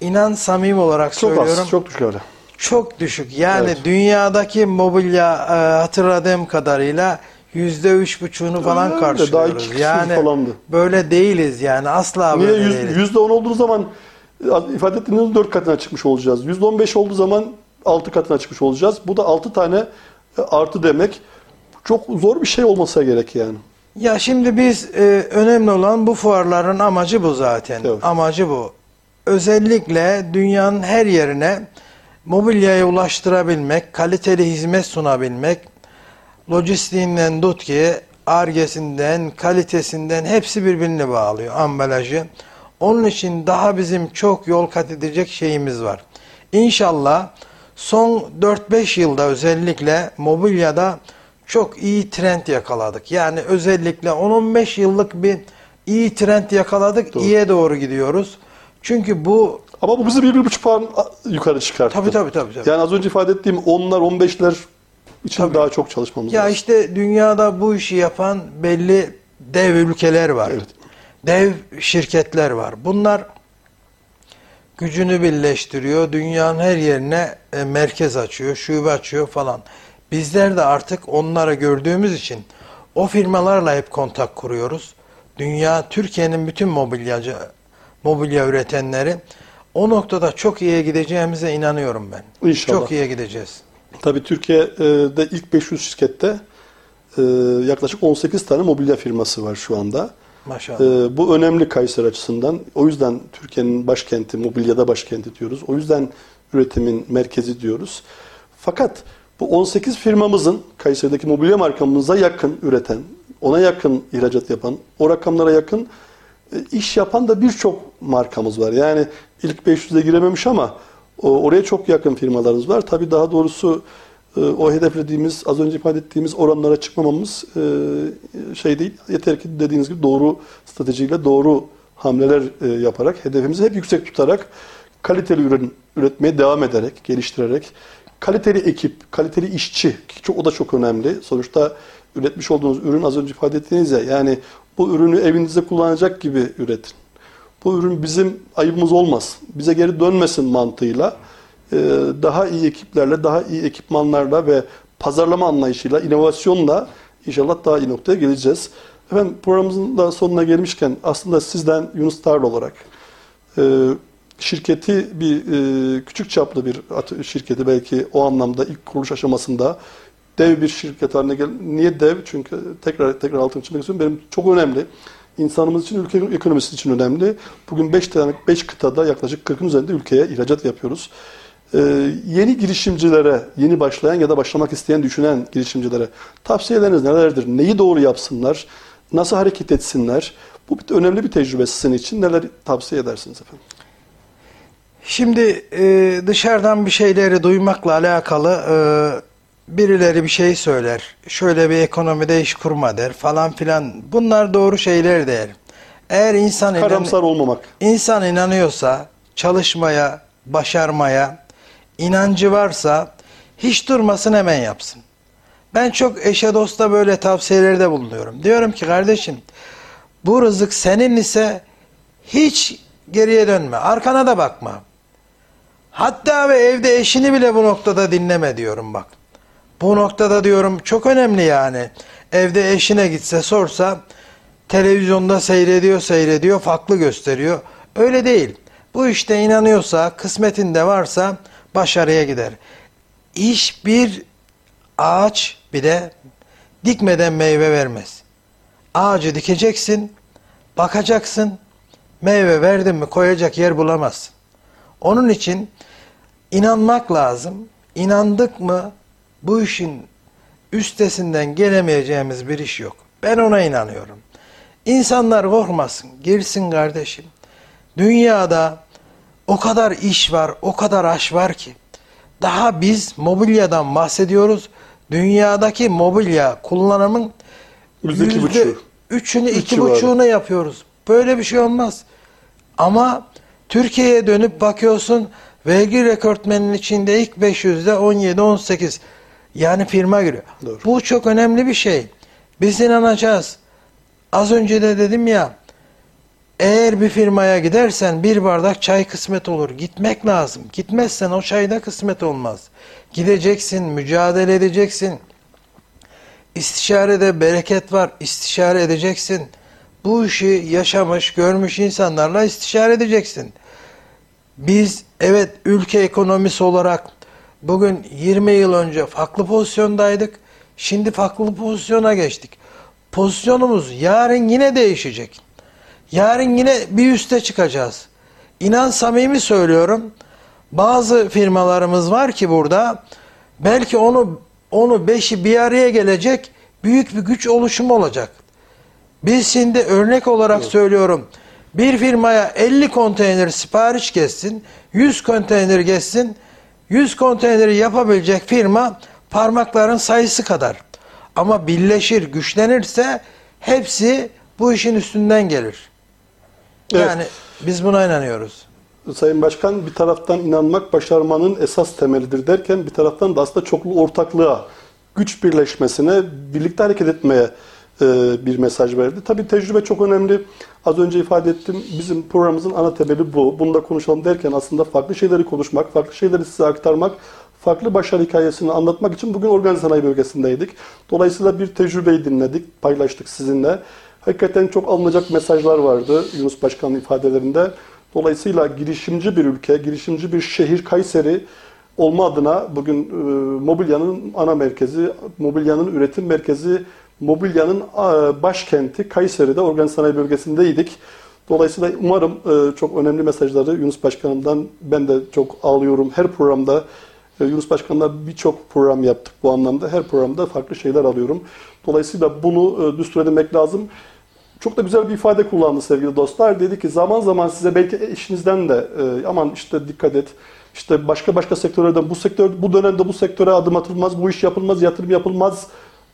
İnan samimi olarak çok söylüyorum. az, çok düşük öyle. Çok düşük. Yani Evet. dünyadaki mobilya e, hatırladığım kadarıyla yüzde üç buçuğunu falan Öyle, daha karşılıyoruz. kısmı yani falandı. böyle değiliz yani asla Niye böyle yüz- değiliz. yüzde on olduğu zaman ifade ettiğiniz dört katına çıkmış olacağız. Yüzde on beş olduğu zaman altı katına çıkmış olacağız. Bu da altı tane e, artı demek. Çok zor bir şey olmasa gerek yani. Ya şimdi biz e, önemli olan bu fuarların amacı bu zaten. Evet. Amacı bu. Özellikle dünyanın her yerine mobilyayı ulaştırabilmek, kaliteli hizmet sunabilmek, lojistiğinden tut ki argesinden, kalitesinden hepsi birbirine bağlıyor ambalajı. Onun için daha bizim çok yol kat edecek şeyimiz var. İnşallah son 4-5 yılda özellikle mobilyada çok iyi trend yakaladık. Yani özellikle 10-15 yıllık bir iyi trend yakaladık. Doğru. İyiye doğru gidiyoruz. Çünkü bu Ama bu bizi bir, bir buçuk puan yukarı çıkarttı. tabii tabii tabii. tabii. Yani az önce ifade ettiğim onlar, on beşler için Tabii. daha çok çalışmamız Ya lazım. işte dünyada bu işi yapan belli dev ülkeler var. Evet. Dev şirketler var. Bunlar gücünü birleştiriyor. Dünyanın her yerine e, merkez açıyor, şube açıyor falan. Bizler de artık onları gördüğümüz için o firmalarla hep kontak kuruyoruz. Dünya, Türkiye'nin bütün mobilyacı, mobilya üretenleri o noktada çok iyiye gideceğimize inanıyorum ben. İnşallah. Çok iyiye gideceğiz. Tabii Türkiye'de ilk 500 şirkette e, yaklaşık 18 tane mobilya firması var şu anda. Maşallah. Ee, bu önemli Kayseri açısından. O yüzden Türkiye'nin başkenti, mobilyada başkenti diyoruz. O yüzden üretimin merkezi diyoruz. Fakat bu 18 firmamızın Kayseri'deki mobilya markamıza yakın üreten, ona yakın ihracat yapan, o rakamlara yakın e, iş yapan da birçok markamız var. Yani ilk 500'e girememiş ama oraya çok yakın firmalarımız var. Tabii daha doğrusu o hedeflediğimiz, az önce ifade ettiğimiz oranlara çıkmamamız e, şey değil. Yeter ki dediğiniz gibi doğru stratejiyle doğru hamleler e, yaparak, hedefimizi hep yüksek tutarak, kaliteli ürün üretmeye devam ederek, geliştirerek, kaliteli ekip, kaliteli işçi, ki o da çok önemli. Sonuçta üretmiş olduğunuz ürün az önce ifade ettiğiniz ya, yani bu ürünü evinizde kullanacak gibi üretin. Bu ürün bizim ayıbımız olmaz. Bize geri dönmesin mantığıyla daha iyi ekiplerle, daha iyi ekipmanlarla ve pazarlama anlayışıyla, inovasyonla inşallah daha iyi noktaya geleceğiz. Efendim programımızın da sonuna gelmişken aslında sizden Yunus Tarla olarak e, şirketi bir e, küçük çaplı bir şirketi belki o anlamda ilk kuruluş aşamasında dev bir şirket haline gel. Niye dev? Çünkü tekrar tekrar altını çizmek istiyorum. Benim çok önemli. İnsanımız için, ülke ekonomisi için önemli. Bugün 5 tane 5 kıtada yaklaşık 40'ın üzerinde ülkeye ihracat yapıyoruz. Ee, yeni girişimcilere, yeni başlayan ya da başlamak isteyen, düşünen girişimcilere tavsiyeleriniz nelerdir? Neyi doğru yapsınlar? Nasıl hareket etsinler? Bu bir, önemli bir tecrübe sizin için. Neler tavsiye edersiniz efendim? Şimdi e, dışarıdan bir şeyleri duymakla alakalı e, birileri bir şey söyler. Şöyle bir ekonomide iş kurma der falan filan. Bunlar doğru şeyler der. Eğer insan inan- Karamsar olmamak. insan inanıyorsa çalışmaya, başarmaya, inancı varsa hiç durmasın hemen yapsın. Ben çok eşe dosta böyle tavsiyelerde bulunuyorum. Diyorum ki kardeşim bu rızık senin ise hiç geriye dönme. Arkana da bakma. Hatta ve evde eşini bile bu noktada dinleme diyorum bak. Bu noktada diyorum çok önemli yani. Evde eşine gitse sorsa televizyonda seyrediyor seyrediyor farklı gösteriyor. Öyle değil. Bu işte inanıyorsa kısmetinde varsa başarıya gider. Hiçbir ağaç bile dikmeden meyve vermez. Ağacı dikeceksin, bakacaksın, meyve verdin mi koyacak yer bulamazsın. Onun için inanmak lazım. İnandık mı bu işin üstesinden gelemeyeceğimiz bir iş yok. Ben ona inanıyorum. İnsanlar korkmasın, girsin kardeşim. Dünyada o kadar iş var, o kadar aş var ki. Daha biz mobilyadan bahsediyoruz. Dünyadaki mobilya kullanımın Yüzde buçuğu. üçünü, Üç iki buçuğunu yapıyoruz. Böyle bir şey olmaz. Ama Türkiye'ye dönüp bakıyorsun vergi rekortmenin içinde ilk 500'de 17-18 yani firma giriyor. Doğru. Bu çok önemli bir şey. Biz inanacağız. Az önce de dedim ya eğer bir firmaya gidersen bir bardak çay kısmet olur. Gitmek lazım. Gitmezsen o çayda kısmet olmaz. Gideceksin, mücadele edeceksin. İstişarede bereket var. İstişare edeceksin. Bu işi yaşamış, görmüş insanlarla istişare edeceksin. Biz evet ülke ekonomisi olarak bugün 20 yıl önce farklı pozisyondaydık. Şimdi farklı pozisyona geçtik. Pozisyonumuz yarın yine değişecek. Yarın yine bir üste çıkacağız. İnan samimi söylüyorum. Bazı firmalarımız var ki burada belki onu onu beşi bir araya gelecek büyük bir güç oluşumu olacak. Biz şimdi örnek olarak söylüyorum. Bir firmaya 50 konteyner sipariş geçsin, 100 konteyner geçsin. 100 konteyneri yapabilecek firma parmakların sayısı kadar. Ama birleşir, güçlenirse hepsi bu işin üstünden gelir. Evet. Yani biz buna inanıyoruz. Sayın Başkan bir taraftan inanmak başarmanın esas temelidir derken bir taraftan da aslında çoklu ortaklığa, güç birleşmesine, birlikte hareket etmeye e, bir mesaj verdi. Tabii tecrübe çok önemli. Az önce ifade ettim. Bizim programımızın ana temeli bu. Bunu da konuşalım derken aslında farklı şeyleri konuşmak, farklı şeyleri size aktarmak, farklı başarı hikayesini anlatmak için bugün organize sanayi bölgesindeydik. Dolayısıyla bir tecrübeyi dinledik, paylaştık sizinle. Hakikaten çok alınacak mesajlar vardı Yunus Başkan'ın ifadelerinde. Dolayısıyla girişimci bir ülke, girişimci bir şehir Kayseri olma adına bugün e, mobilyanın ana merkezi, mobilyanın üretim merkezi, mobilyanın başkenti Kayseri'de organize sanayi bölgesindeydik. Dolayısıyla umarım e, çok önemli mesajları Yunus Başkanım'dan ben de çok alıyorum. Her programda e, Yunus Başkan'la birçok program yaptık bu anlamda. Her programda farklı şeyler alıyorum. Dolayısıyla bunu e, düstur edinmek lazım. Çok da güzel bir ifade kullandı sevgili dostlar. Dedi ki zaman zaman size belki eşinizden de e, aman işte dikkat et. İşte başka başka sektörlerden bu sektör bu dönemde bu sektöre adım atılmaz, bu iş yapılmaz, yatırım yapılmaz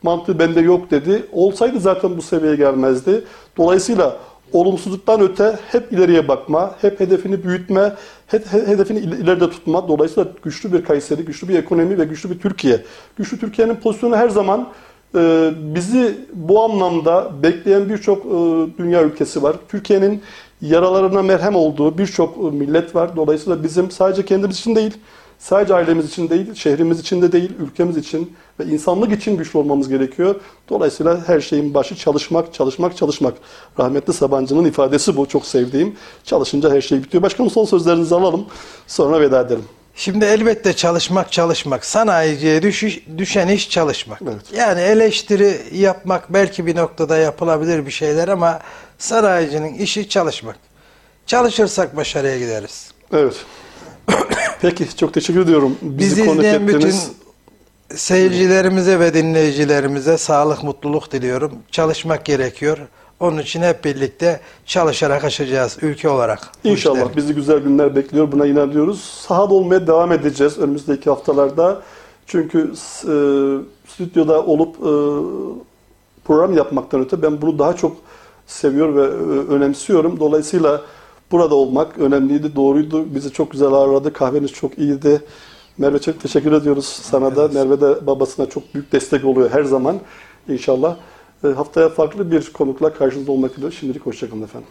mantığı bende yok dedi. Olsaydı zaten bu seviyeye gelmezdi. Dolayısıyla olumsuzluktan öte hep ileriye bakma, hep hedefini büyütme, hep he- hedefini il- ileride tutma. Dolayısıyla güçlü bir Kayseri, güçlü bir ekonomi ve güçlü bir Türkiye. Güçlü Türkiye'nin pozisyonu her zaman bizi bu anlamda bekleyen birçok e, dünya ülkesi var. Türkiye'nin yaralarına merhem olduğu birçok e, millet var. Dolayısıyla bizim sadece kendimiz için değil, sadece ailemiz için değil, şehrimiz için de değil, ülkemiz için ve insanlık için güçlü olmamız gerekiyor. Dolayısıyla her şeyin başı çalışmak, çalışmak, çalışmak. Rahmetli Sabancı'nın ifadesi bu. Çok sevdiğim. Çalışınca her şey bitiyor. Başkanım son sözlerinizi alalım. Sonra veda edelim. Şimdi elbette çalışmak çalışmak. Sanayiciye düşüş, düşen iş çalışmak. Evet. Yani eleştiri yapmak belki bir noktada yapılabilir bir şeyler ama sanayicinin işi çalışmak. Çalışırsak başarıya gideriz. Evet. Peki çok teşekkür ediyorum. Bizi, Bizi konuk izleyen bütün seyircilerimize ve dinleyicilerimize sağlık, mutluluk diliyorum. Çalışmak gerekiyor. Onun için hep birlikte çalışarak aşacağız ülke olarak. İnşallah işleri. bizi güzel günler bekliyor. Buna inanıyoruz. Sahada olmaya devam edeceğiz önümüzdeki haftalarda. Çünkü e, stüdyoda olup e, program yapmaktan öte ben bunu daha çok seviyor ve e, önemsiyorum. Dolayısıyla burada olmak önemliydi, doğruydu. Bizi çok güzel ağırladı. Kahveniz çok iyiydi. Merve çok teşekkür ediyoruz sana da. Merve de babasına çok büyük destek oluyor her zaman inşallah. Haftaya farklı bir konukla karşınızda olmak üzere. Şimdilik hoşçakalın efendim.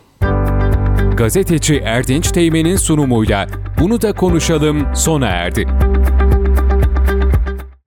Gazeteci Erdinç Teğmen'in sunumuyla Bunu da konuşalım sona erdi.